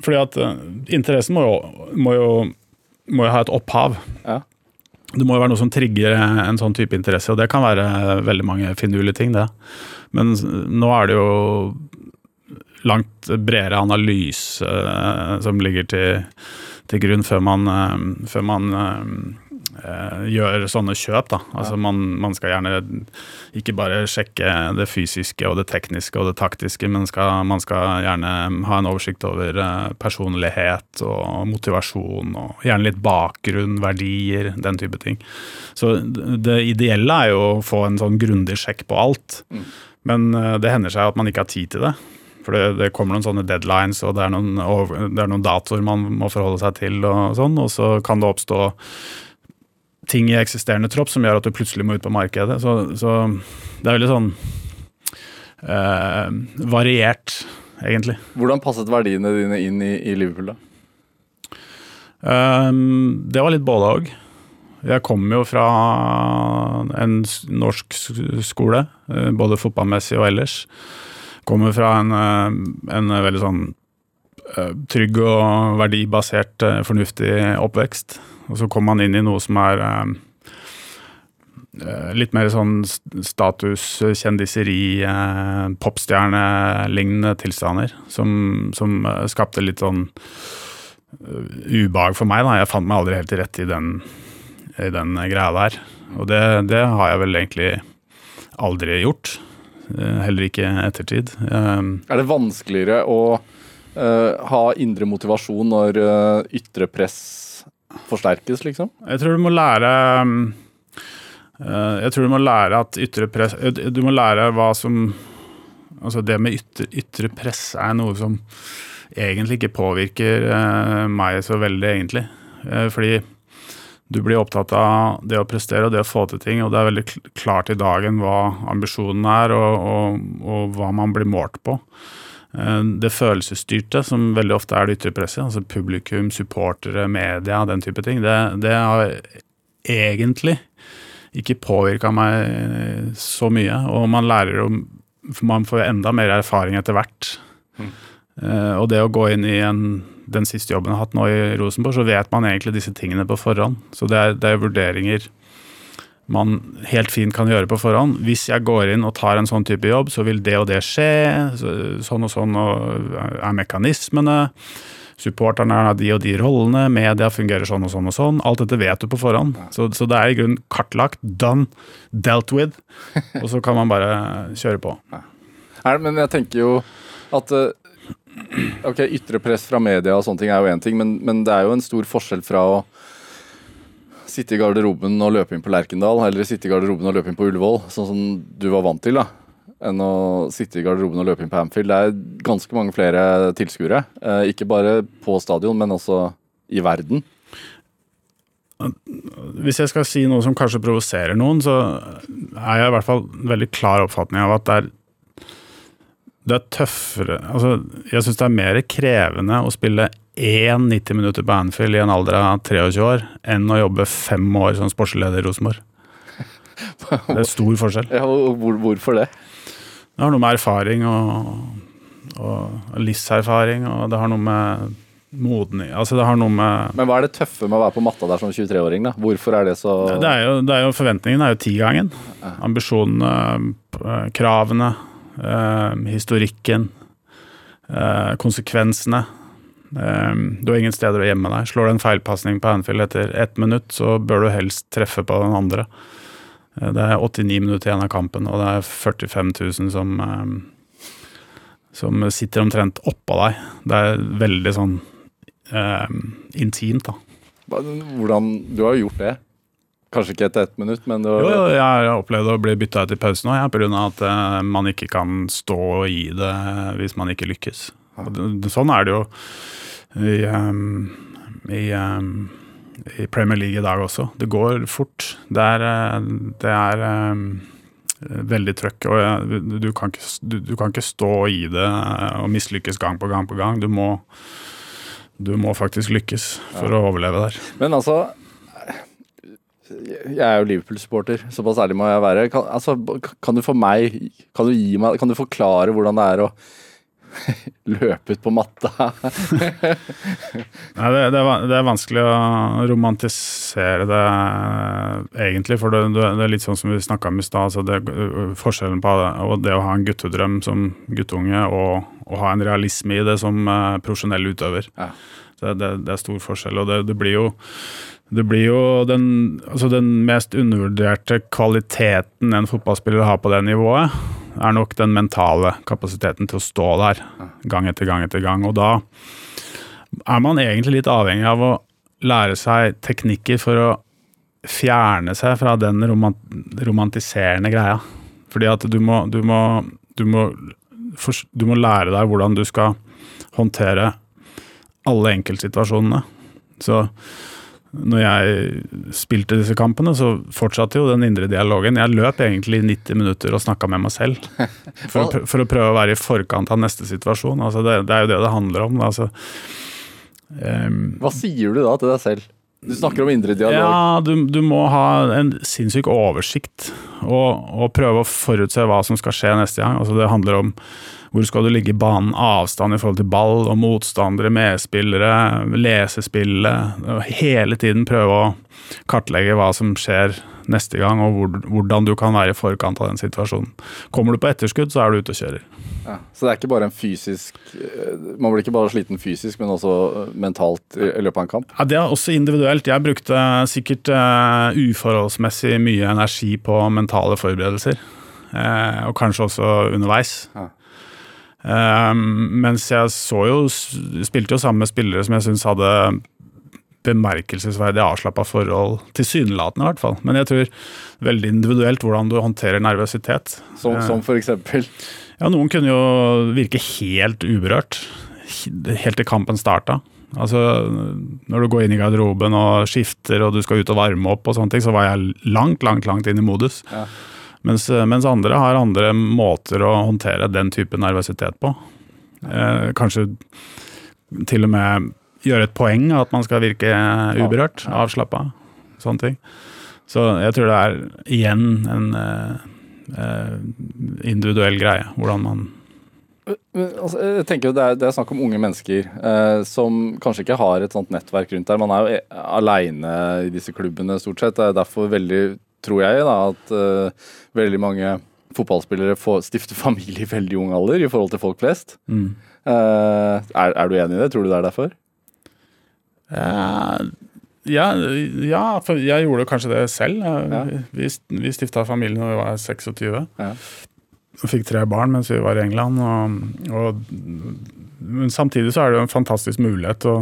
Fordi at eh, interessen må jo, må, jo, må jo ha et opphav. Ja. Det må jo være noe som trigger en sånn type interesse, og det kan være veldig mange finurlige ting, det. Men nå er det jo langt bredere analyse eh, som ligger til, til grunn før man, eh, før man eh, gjør sånne kjøp. Da. Altså man, man skal gjerne ikke bare sjekke det fysiske og det tekniske og det taktiske, men skal, man skal gjerne ha en oversikt over personlighet og motivasjon, og gjerne litt bakgrunn, verdier, den type ting. Så det ideelle er jo å få en sånn grundig sjekk på alt, men eh, det hender seg at man ikke har tid til det. For det, det kommer noen sånne deadlines, og det er noen, det er noen datoer man må forholde seg til, og sånn, og så kan det oppstå ting i eksisterende tropp som gjør at du plutselig må ut på markedet. Så, så det er veldig sånn eh, variert, egentlig. Hvordan passet verdiene dine inn i, i Liverpool, da? Um, det var litt både òg. Jeg kommer jo fra en norsk skole, eh, både fotballmessig og ellers. Kommer fra en, eh, en veldig sånn eh, trygg og verdibasert, fornuftig oppvekst. Og så kommer man inn i noe som er litt mer sånn status, kjendiseri, popstjernelignende tilstander. Som, som skapte litt sånn ubehag for meg. da, Jeg fant meg aldri helt til rette i den, i den greia der. Og det, det, har jeg vel egentlig aldri gjort. Eh, heller ikke ettertid. Um, er det vanskeligere å uh, ha indre motivasjon når uh, ytre press forsterkes, liksom? Jeg tror du må lære uh, Jeg tror du må lære at ytre press Du må lære hva som Altså det med ytre, ytre press er noe som egentlig ikke påvirker eh, meg så veldig, egentlig. Eh, fordi du blir opptatt av det å prestere og det å få til ting, og det er veldig klart i dagen hva ambisjonen er, og, og, og hva man blir målt på. Eh, det følelsesstyrte, som veldig ofte er det ytre presset, altså publikum, supportere, media, den type ting, det, det har egentlig ikke påvirka meg så mye. Og man lærer jo Man får enda mer erfaring etter hvert. Mm. Uh, og det å gå inn i en, den siste jobben jeg har hatt nå i Rosenborg, så vet man egentlig disse tingene på forhånd. Så det er, det er, vurderinger man helt fint kan gjøre på forhånd. Hvis jeg går inn og tar en sånn type jobb, så vil det og det skje. Sånn og sånn og er mekanismene. Supporterne har de og de rollene, media fungerer sånn og sånn og sånn. Alt dette vet du på forhånd. Så, så det er i grunnen kartlagt, done, dealt with. Og så kan man bare kjøre på. Men jeg tenker jo at uh, Ok, Ytre press fra media og sånne ting er jo én ting, men, men, det er jo en stor forskjell fra å sitte i garderoben og løpe inn på Lerkendal, eller sitte i garderoben og løpe inn på Ullevål, sånn som du var vant til, da, enn å sitte i garderoben og løpe inn på Hamfield. Det er ganske mange flere tilskuere. Eh, ikke bare på stadion, men også i verden. Hvis jeg skal si noe som kanskje provoserer noen, så er jeg i hvert fall veldig klar oppfatning av at det er det er tøffere altså, Jeg syns det er mer krevende å spille én 90 minutter på Anfield i en alder av 23 år enn å jobbe fem år som sportsleder i Rosenborg. Det er stor forskjell. Ja, hvor, hvorfor det? Det har noe med erfaring og, og livserfaring, og det har noe med moden altså det har noe med Men hva er det tøffe med å være på matta der som 23-åring, da? Hvorfor er det så Det er jo, det er jo Forventningen er jo tigangen. Ambisjonene, kravene, historikken, eh, konsekvensene. Eh, du har ingen steder å gjemme deg. Slår du en feilpasning på Anfield etter ett minutt, så bør du helst treffe på den andre. Eh, det er 89 minutter igjen av kampen, og det er 45 000 som, eh, som sitter omtrent oppå deg. Det er veldig sånn eh, intimt, da. Hvordan Du har jo gjort det. Kanskje ikke etter ett minutt, men det var... Jo, jo, jeg har opplevd å bli bytta ut i pausen òg, ja, pga. at uh, man ikke kan stå i det hvis man ikke lykkes. Det, sånn er det jo i, um, i, um, i, Premier League i dag også. Det går fort. Det er, eh, det er um, veldig trøkk. og jeg, du, kan ikke, du, du, kan ikke, stå i det og mislykkes gang på gang på gang. Du må, du må faktisk lykkes for ja. å overleve der. Men altså jeg er jo Liverpool-supporter, såpass ærlig må jeg være. Kan, altså, kan du for meg kan du, meg, kan du forklare hvordan det er å løpe ut på matta? Nei, det, det, er, det, vanskelig å romantisere det, egentlig. For det, det er litt sånn som vi snakka om i stad. Altså forskjellen på det, det, å ha en guttedrøm som guttunge og å ha en realisme i det som uh, profesjonell utøver. Ja. Det, er stor forskjell. Og det, blir jo det blir jo den, altså den mest undervurderte kvaliteten en fotballspiller har på det nivået, er nok den mentale kapasiteten til å stå der gang etter gang etter gang. Og da er man egentlig litt avhengig av å lære seg teknikker for å fjerne seg fra den romantiserende greia. Fordi at du må, du må, du må, du må lære deg hvordan du skal håndtere alle enkeltsituasjonene. Så når jeg spilte disse kampene, så fortsatte jo den indre dialogen. Jeg løp egentlig 90 minutter og snakka med meg selv. For å, for å, prøve å være i forkant av neste situasjon. Altså det, det, er jo det det handler om. Altså, um, Hva sier du da til deg selv? Du snakker om indre dialog. Ja, du, du må ha en sinnssyk oversikt. Og, og, prøve å forutse hva som skal skje neste gang. Altså det handler om hvor skal du ligge i banen, avstand i forhold til ball og motstandere, medspillere, lese spillet. Hele tiden prøve å kartlegge hva som skjer neste gang, og hvordan du kan være i forkant av den situasjonen. Kommer du på etterskudd, så er du ute og kjører. Ja, så det er ikke bare en fysisk eh, Man blir ikke bare sliten fysisk, men også eh, mentalt i løpet av en kamp? Ja, Det er også individuelt. Jeg brukte sikkert uh, uforholdsmessig mye energi på mentale forberedelser. Uh, og kanskje også underveis. Ja. Um, mens jeg så jo Spilte jo sammen med spillere som jeg syns hadde bemerkelsesverdig avslappa forhold. Tilsynelatende, i hvert fall. Men jeg tror veldig individuelt hvordan du håndterer nervøsitet. Som, uh, som for eksempel? Ja, noen kunne jo virke helt uberørt. Helt til kampen starta. Altså, når du går inn i garderoben og skifter og du skal ut og varme opp, og sånne ting, så var jeg langt, langt langt inn i modus. Ja. Mens, mens, andre har andre måter å håndtere den type nervøsitet på. Eh, kanskje til og med gjøre et poeng av at man skal virke uberørt, avslappa. Sånne ting. Så jeg tror det er igjen en eh, eh individuell greie, hvordan man Altså, jeg tenker det er, det er, snakk om unge mennesker eh, som kanskje ikke har et sånt nettverk rundt der. Man er jo e, aleine i disse klubbene stort sett. Det er derfor veldig tror jeg, da, at uh, veldig mange fotballspillere får stifter familie i veldig ung alder i forhold til folk flest. Mm. Uh, er, er, du enig i det? Tror du det er derfor? Uh, ja, ja, for jeg gjorde kanskje det selv. Ja. Vi, vi stifta familie når vi var 26. Ja. Fikk tre barn mens vi var i England. Og, og, men samtidig så er det jo en fantastisk mulighet å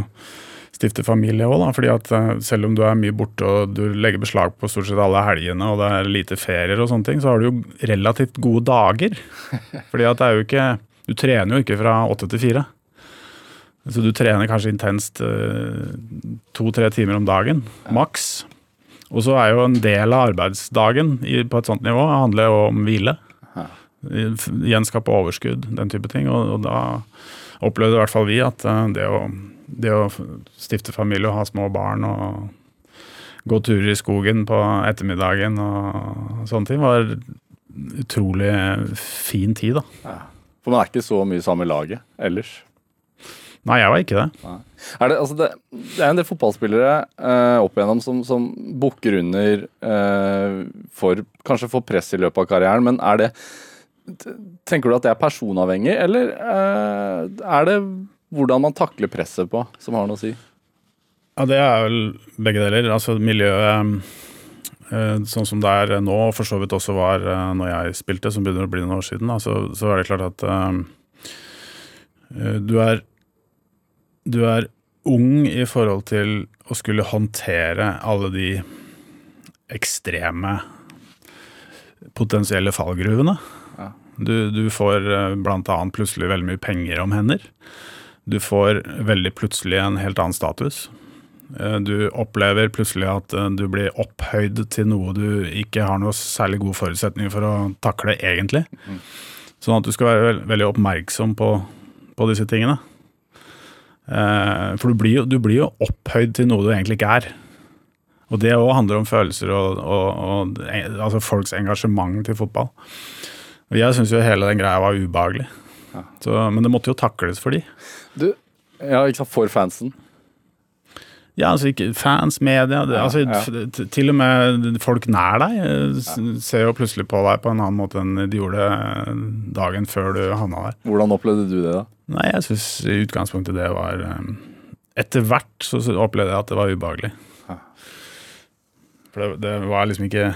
stifte familie òg, fordi at eh, selv om du er mye borte og du legger beslag på stort sett alle helgene og det er lite ferier og sånne ting, så har du jo relativt gode dager. Fordi at det er jo ikke Du trener jo ikke fra åtte til fire. Så du trener kanskje intenst eh, to-tre timer om dagen, maks. Og så er jo en del av arbeidsdagen på et sånt nivå handler jo om hvile. Gjenskape overskudd, den type ting. Og, og da opplevde i hvert fall vi at eh, det å det å stifte familie og ha små barn og gå turer i skogen på ettermiddagen og sånne ting, var utrolig fin tid, da. Ja. For man er ikke så mye sammen i laget ellers? Nei, jeg var ikke det. Er det, altså det, det, er en del fotballspillere eh, opp igjennom som, som bukker under eh, for kanskje få press i løpet av karrieren, men er det Tenker du at det er personavhengig, eller eh, er det hvordan man takler presset på, som har noe å si? Ja, Det er vel begge deler. Altså Miljøet eh, sånn som det er nå, og for så vidt også var eh, når jeg spilte, som begynner å bli noen år siden, da, så, så, er det klart at uh, du er du er ung i forhold til å skulle håndtere alle de ekstreme potensielle fallgruvene. Ja. Du, du, får annet plutselig veldig mye penger om hender. Du får veldig plutselig en helt annen status. Eh, du opplever plutselig at eh, du blir opphøyd til noe du ikke har noe særlig gode forutsetninger for å takle, egentlig. Sånn at du skal være veldig oppmerksom på, på disse tingene. Eh, for du blir, jo, du blir, jo, opphøyd til noe du egentlig ikke er. Og det òg handler om følelser og, og, og altså folks engasjement til fotball. Og jeg syns jo hele den greia var ubehagelig. Så, men det måtte jo takles for de. Du, ja, ikke sant, for fansen? Ja, altså ikke fans, media det, altså, ja. Til og med folk nær deg ja. ser jo plutselig på deg på en annen måte enn de gjorde dagen før du havna der. Hvordan opplevde du det, da? Nei, jeg syns i utgangspunktet det var eh, Etter hvert så opplevde jeg at det var ubehagelig. For det, det, var liksom ikke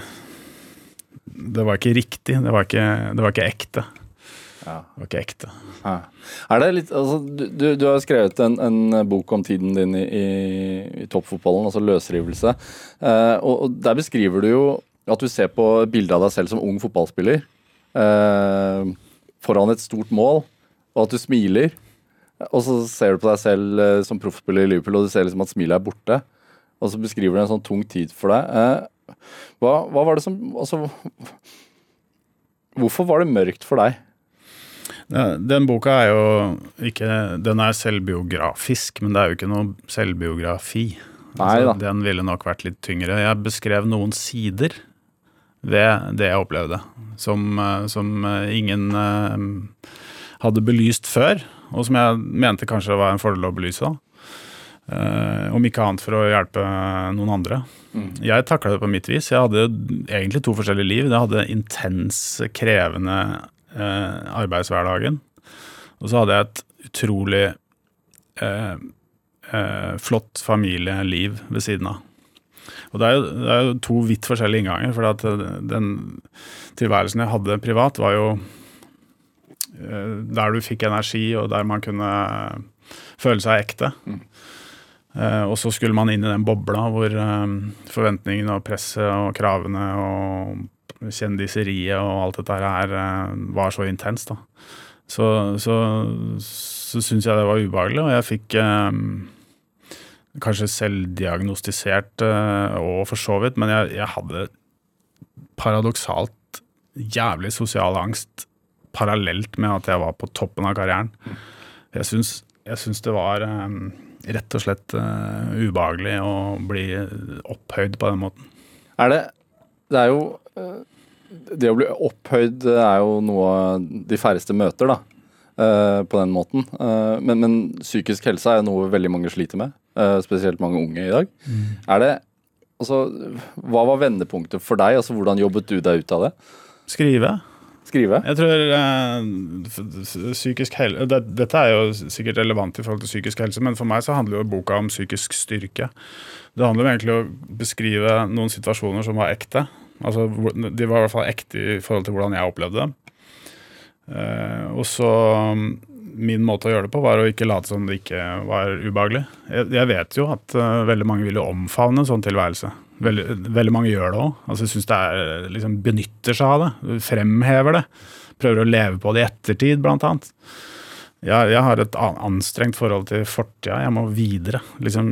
Det var ikke riktig. Det var ikke, det var ikke ekte. Ja. Det var ikke ekte. Ja. Er det litt, altså, du, du, har skrevet en, en, bok om tiden din i, i, toppfotballen, altså løsrivelse. Eh, og, og, Der beskriver du jo at du ser på bildet av deg selv som ung fotballspiller eh, foran et stort mål, og at du smiler. Og så ser du på deg selv eh, som proffspiller i Liverpool, og du ser liksom at smilet er borte. og så beskriver du en sånn tung tid for deg. Eh, hva, hva var det som Altså, hvorfor var det mørkt for deg? Den boka er jo ikke Den er selvbiografisk, men det er jo ikke noe selvbiografi. Altså, den ville nok vært litt tyngre. Jeg beskrev noen sider ved det jeg opplevde, som, eh, som ingen uh, hadde belyst før, og som jeg mente kanskje var en fordel å belyse. Uh, om ikke annet for å hjelpe noen andre. Mm. Jeg takla det på mitt vis. Jeg hadde egentlig to forskjellige liv. Jeg hadde intens, krevende arbeidshverdagen. Og så hadde jeg et utrolig uh, flott familieliv ved siden av. Og det er, jo, det er jo to vidt forskjellige innganger. For at den tilværelsen jeg hadde privat, var jo der du fikk energi, og der man kunne føle seg ekte. Mm. Uh, og så skulle man inn i den bobla hvor forventningene og presset og kravene og kjendiseriet og alt dette her uh, var så intenst. da. Så, så, så syns jeg det var ubehagelig, og jeg fikk kanskje selvdiagnostisert og for så vidt, men jeg, jeg hadde paradoksalt jævlig sosial angst parallelt med at jeg var på toppen av karrieren. Jeg syns, jeg syns det var eh, rett og slett uh, ubehagelig å bli opphøyd på den måten. Er det Det er jo eh, Det å bli opphøyd er jo noe de færreste møter, da. Uh, på den måten. Uh, men, men, psykisk helse er noe veldig mange sliter med. spesielt mange unge i dag. Mm. Er det Altså, hva var vendepunktet for deg? Altså, Hvordan jobbet du deg ut av det? Skrive skrive? Jeg tror eh, psykisk helse det, Dette er jo sikkert relevant i forhold til psykisk helse, men for meg så handler jo boka om psykisk styrke. Det handler om egentlig å beskrive noen situasjoner som var ekte. Altså, De var i hvert fall ekte i forhold til hvordan jeg opplevde dem. Uh, og så Min måte å gjøre det på var å ikke late som det ikke var ubehagelig. Jeg, jeg vet jo at uh, veldig mange ville omfavne en sånn tilværelse. Veldig, veldig mange gjør det òg. Altså, jeg syns det er, liksom, benytter seg av det. Fremhever det. Prøver å leve på det i ettertid, blant annet. Jeg, jeg har et anstrengt forhold til fortida. Jeg må videre. Liksom,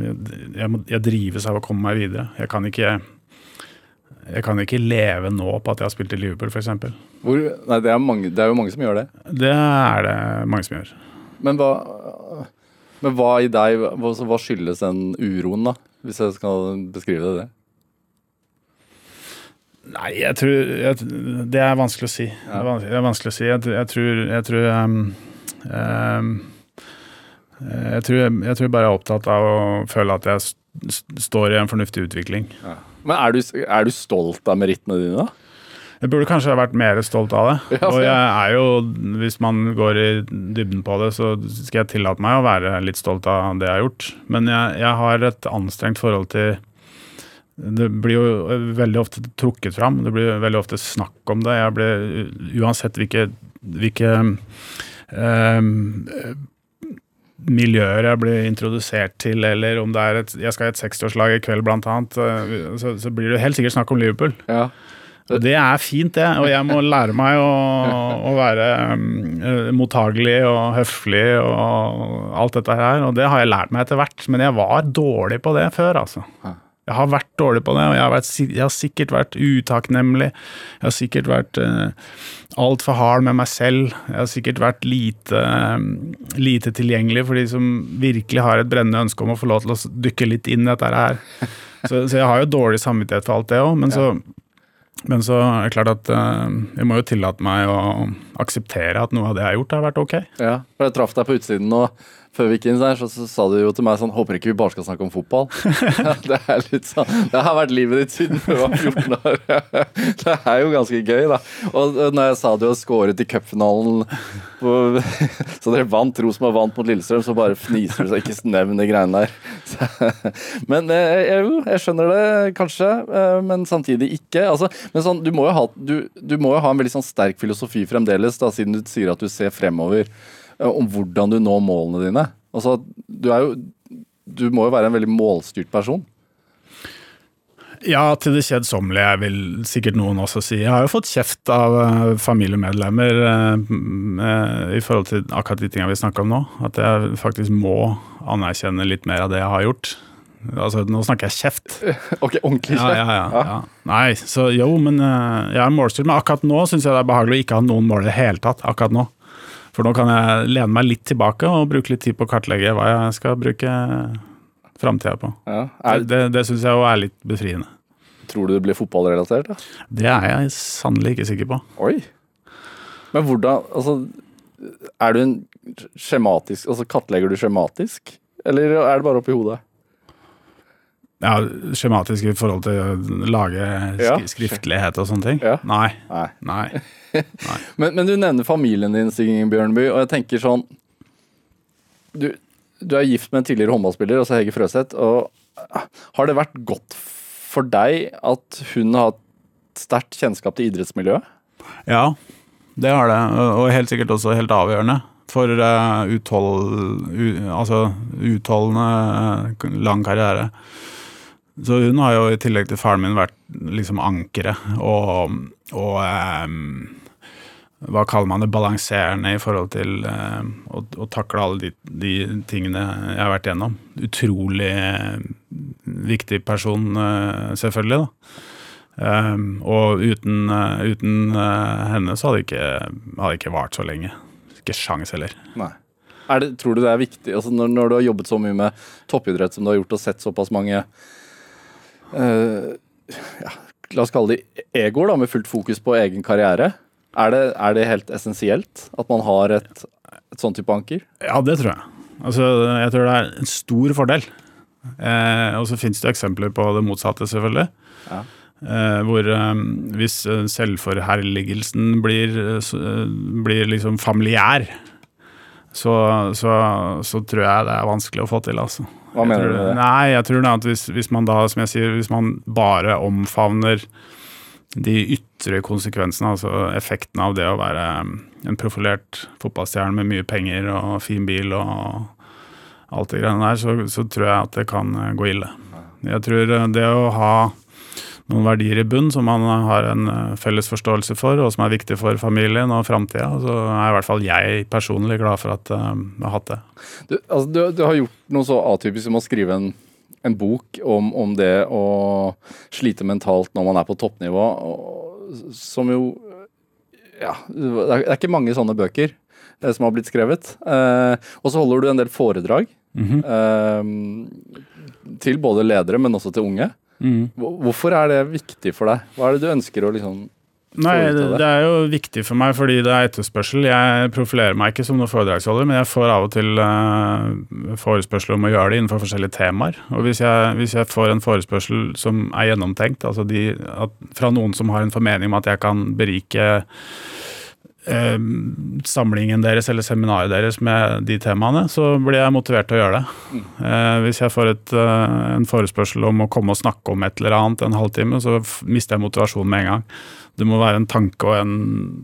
jeg, må, jeg, drives av å komme meg videre. Jeg kan ikke jeg kan ikke leve nå på at jeg har spilt i Liverpool, f.eks. Nei, det er, mange, det er jo mange som gjør det. Det er det mange som gjør. Men hva, men hva i deg hva, hva skyldes den uroen, da? Hvis jeg skal beskrive det? Nei, jeg tror jeg, Det er vanskelig å si. Ja. Det er vanskelig å si. Jeg, jeg tror, jeg tror um, um, jeg tror, jeg tror bare jeg er opptatt av å føle at jeg står i en fornuftig utvikling. Ja. Men er du, er du, stolt av merittene dine, da? Jeg burde kanskje ha vært mer stolt av det. Og jeg er jo, hvis man går i dybden på det, så skal jeg tillate meg å være litt stolt av det jeg har gjort. Men jeg, jeg har et anstrengt forhold til det blir jo veldig ofte trukket fram. Det blir veldig ofte snakk om det. Jeg blir, uansett hvilke, hvilke eh, miljøer jeg blir introdusert til, eller om det er et Jeg skal i et 60-årslag i kveld, blant annet, eh, så, så, blir det helt sikkert snakk om Liverpool. Ja. Og det er fint, det. Og jeg må lære meg å, å være um, mottagelig og høflig og alt dette her. Og det har jeg lært meg etter hvert. Men jeg var dårlig på det før, altså. Jeg har vært dårlig på det, og jeg har, vært, jeg har sikkert vært utakknemlig. Jeg har sikkert vært uh, altfor hard med meg selv. Jeg har sikkert vært lite, um, lite, tilgjengelig for de som virkelig har et brennende ønske om å få lov til å dykke litt inn i dette her. Så, så jeg har jo dårlig samvittighet for alt det òg, men, men, så er det klart at uh, jeg må jo tillate meg å akseptere at noe av det jeg har gjort, har vært ok. Ja, for jeg traff deg på utsiden nå før vi gikk inn der, så, så, sa du jo til meg sånn Håper ikke vi bare skal snakke om fotball. det er litt sånn Det har vært livet ditt siden du var 14 år. det er jo ganske gøy, da. Og når jeg sa du har skåret i cupfinalen Så dere vant, Rosenborg vant mot Lillestrøm, så bare fniser du så ikke nevn de greiene der. men eh, jeg, jeg, skjønner det kanskje, eh, men samtidig ikke. Altså, men sånn, du, må ha, du, du må jo ha en veldig sånn sterk filosofi fremdeles, da, siden du sier at du ser fremover. Eh, om hvordan du når målene dine. Altså, du, jo, du må jo være en veldig målstyrt person. Ja, til det kjedsommelige, vil sikkert noen også si. Jeg har jo fått kjeft av uh, familiemedlemmer uh, i forhold til akkurat de tingene vi snakker om nå. At jeg faktisk må anerkjenne litt mer av det jeg har gjort. Altså, nå snakker jeg kjeft. Ok, ordentlig Ja, ja, ja, ja. Nei, så jo, men eh, jeg er målstyrt. Men akkurat nå syns jeg det er behagelig å ikke ha noen mål i det hele tatt. akkurat nå. For nå kan jeg lene meg litt tilbake og bruke litt tid på å kartlegge hva jeg skal bruke framtida på. Ja. Er, Det, det syns jeg jo er litt befriende. tror du det blir fotballrelatert? Da? Det er jeg sannelig ikke sikker på. Oi. Men hvordan Altså, er du en skjematisk Altså, kartlegger du skjematisk? Eller er det bare oppi hodet? Ja, Skjematisk i forhold til å lage sk skriftlighet og sånne ting? Ja. Nei. Nei. Nei. Men, men du nevner familien din, Stig Bjørnby, og jeg tenker sånn du, du er gift med en tidligere håndballspiller, altså Hege Frøseth. og Har det vært godt for deg at hun har hatt sterkt kjennskap til idrettsmiljøet? Ja, det har det. Og helt sikkert også helt avgjørende for uh, uthold, altså utholdende uh, lang karriere. Så hun har jo i tillegg til faren min vært liksom ankeret og, og um, hva kaller man det, balanserende i forhold til eh, å, å takle alle de, de tingene jeg har vært gjennom. Utrolig uh, viktig person, eh, selvfølgelig. da. Um, og uten, uh, uten uh, henne så hadde det ikke, hadde ikke vart så lenge. Ikke sjans heller. Nei. Det, tror du det er viktig, altså når, når du har jobbet så mye med toppidrett som du har gjort, og sett såpass mange uh, ja, La oss kalle de egoer, da, med fullt fokus på egen karriere. Er det, er det helt essensielt at man har et, et sånn type anker? Ja, det tror jeg. Altså, jeg tror det er en stor fordel. Eh, og så finnes det eksempler på det motsatte, selvfølgelig. Ja. Eh, hvor eh, hvis eh, selvforherligelsen blir, eh, blir liksom familiær, så, så, så tror jeg det er vanskelig å få til, altså. Hva Jeg mener du med det? Nei, jeg tror det at hvis, hvis man da, som jeg sier, hvis man bare omfavner de ytre konsekvensene, altså effekten av det å være um, en profilert fotballstjerne med mye penger og fin bil og alt det greiene der, så, så tror jeg at det kan eh, gå ille. Jeg tror eh, det å ha noen verdier i bunn som man har en felles forståelse for, og som er viktig for familien og framtida, så er i hvert fall jeg personlig glad for at jeg har hatt det. Du, altså, du, du har gjort noe så atypisk som å skrive en, en bok om, om det å slite mentalt når man er på toppnivå, som jo Ja, det er, ikke mange sånne bøker eh, som har blitt skrevet. Eh, og så holder du en del foredrag Mhm. eh, til både ledere, men også til unge. Hvor- Hvorfor er det viktig for deg? Hva er det du ønsker å liksom Nei, det, det? er jo viktig for meg fordi det er etterspørsel. Jeg profilerer meg ikke som noen foredragsholder, men jeg får av og til uh, forespørsel om å gjøre det innenfor forskjellige temaer. Og hvis jeg, hvis jeg får en forespørsel som er gjennomtenkt, altså de, at, fra noen som har en formening om at jeg kan berike eh, samlingen deres eller seminaret deres med de temaene, så blir jeg motivert til å gjøre det. Eh, hvis jeg får et, eh, en forespørsel om å komme og snakke om et eller annet en halvtime, så mister jeg motivasjonen med en gang. Det må være en tanke og en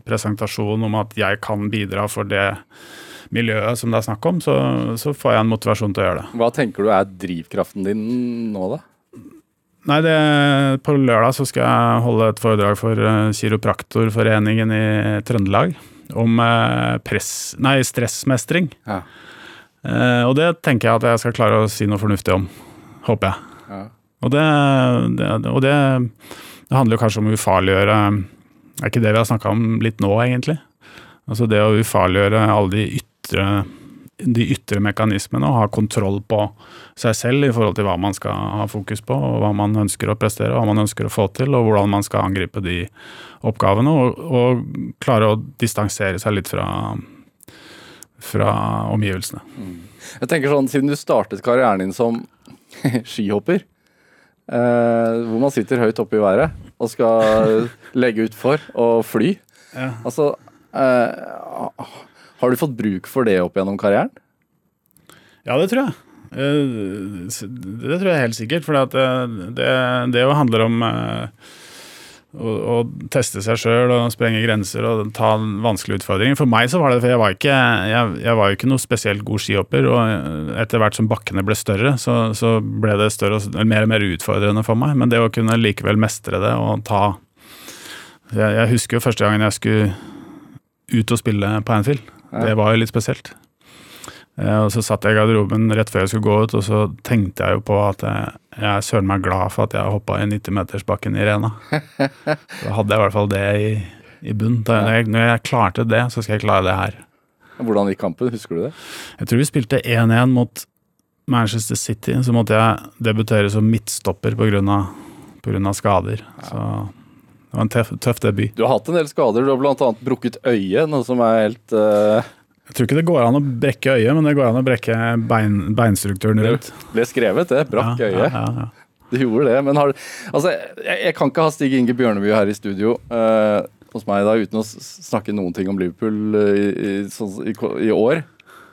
presentasjon om at jeg kan bidra for det miljøet som det er snakk om, så, så får jeg en motivasjon til å gjøre det. Hva tenker du er drivkraften din nå, da? Nei, det, På lørdag så skal jeg holde et foredrag for uh, Kiropraktorforeningen i Trøndelag om eh, press, nei, stressmestring. Ja. Eh, og det tenker jeg at jeg skal klare å si noe fornuftig om. Håper jeg. Ja. Og det, det, og det, det handler kanskje om å ufarliggjøre Er ikke det vi har snakka om litt nå, egentlig? Altså det å ufarliggjøre alle de ytre, de ytre mekanismene og ha kontroll på seg selv i forhold til hva man skal ha fokus på, og hva man ønsker å prestere, hva man ønsker å få til, og hvordan man skal angripe de oppgavene, og, og klare å distansere seg litt fra, fra omgivelsene. Jeg tenker sånn, Siden du startet karrieren din som skihopper, hvor man sitter høyt oppe i været og skal legge utfor og fly Ja. Altså eh, Har du fått bruk for det opp gjennom karrieren? Ja, det tror jeg. Eh, Det tror jeg helt sikkert. For det, det, det jo handler om eh, å, teste seg sjøl og sprenge grenser og ta vanskelige utfordringer. For meg så var det for jeg var ikke, jeg, jeg var jo ikke noe spesielt god skihopper. Og etter hvert som bakkene ble større, så, så ble det større og mer og mer utfordrende for meg. Men det å kunne likevel mestre det og ta Jeg, jeg husker jo første gangen jeg skulle ut og spille på Anfield. Det var jo litt spesielt. Eh, og så satt jeg i garderoben rett før jeg skulle gå ut, og så tenkte jeg jo på at jeg, jeg er søren meg glad for at jeg hoppa i 90-metersbakken i Rena. Da hadde jeg i hvert fall det i, i bunn. Jeg, når jeg klarte det, så skal jeg klare det her. Hvordan gikk kampen? Husker du det? Jeg tror vi spilte 1-1 mot Manchester City. Så måtte jeg debutere som midtstopper pga. skader. Så det var en tøff, tøff debut. Du har hatt en del skader. Du har bl.a. brukket øyet, noe som er helt uh... Jeg tror ikke det går an å brekke øyet, men det går an å brekke bein, beinstrukturen rundt. Det ble skrevet, det. Brakk ja, øyet. Ja, ja, det gjorde det. Men har, altså, jeg, jeg, kan ikke ha Stig Inge Bjørneby her i studio uh, hos meg da, uten å snakke noen ting om Liverpool uh, i, i, sånn, i, i, år.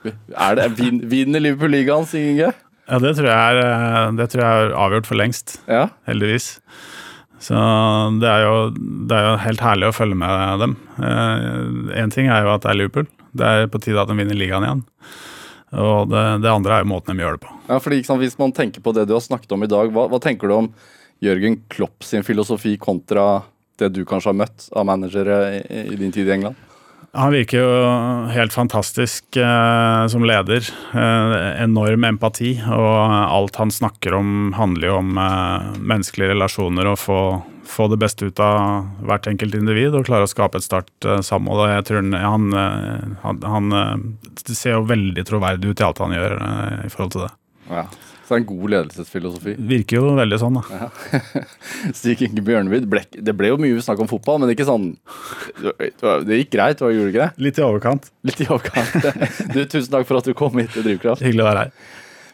Er det, vin, Vinner Liverpool ligaen, Stig Inge? Ja, det tror, jeg er, det tror jeg er avgjort for lengst. Ja. Heldigvis. Så det er, jo, det er, jo, helt herlig å følge med dem. Én eh, ting er jo at det er Liverpool. Det er på tide at de vinner ligaen igjen. Og det, det andre er jo måten de gjør det på. Ja, fordi sant, Hvis man tenker på det du har snakket om i dag, hva, hva tenker du om Jørgen Klopp sin filosofi kontra det du kanskje har møtt av managere i, i din tid i England? Han virker jo helt fantastisk eh, som leder. Eh, enorm empati, og alt han snakker om handler jo om eh, menneskelige relasjoner og få, få, det beste ut av hvert enkelt individ og klare å skape et sterkt eh, samhold. Jeg tror han, eh, han, han, eh, ser jo veldig troverdig ut i alt han gjør i forhold til det. Ja. Så det er en god ledelsesfilosofi. Virker jo veldig sånn, da. Ja. Stig Inge Bjørneby, det ble jo mye snakk om fotball, men ikke sånn Det gikk greit, hva gjorde det ikke det? Litt i overkant. Litt i overkant. Du, tusen takk for at du kom hit til Drivkraft. Hyggelig å være her.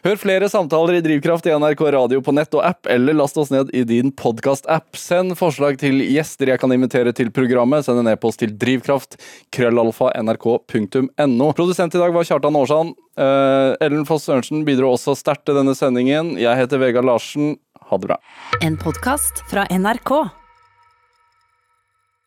Hør flere samtaler i Drivkraft i NRK Radio på nett og app, eller last oss ned i din podkast-app. Send forslag til gjester jeg kan invitere til programmet. Send en e-post til drivkraft. Krøllalfa nrk.no. Produsent i dag var Kjartan Aarsand. Uh, Ellen Foss Sørensen bidro også sterkt til denne sendingen. Jeg heter Vegard Larsen. Ha det bra. En podkast fra NRK.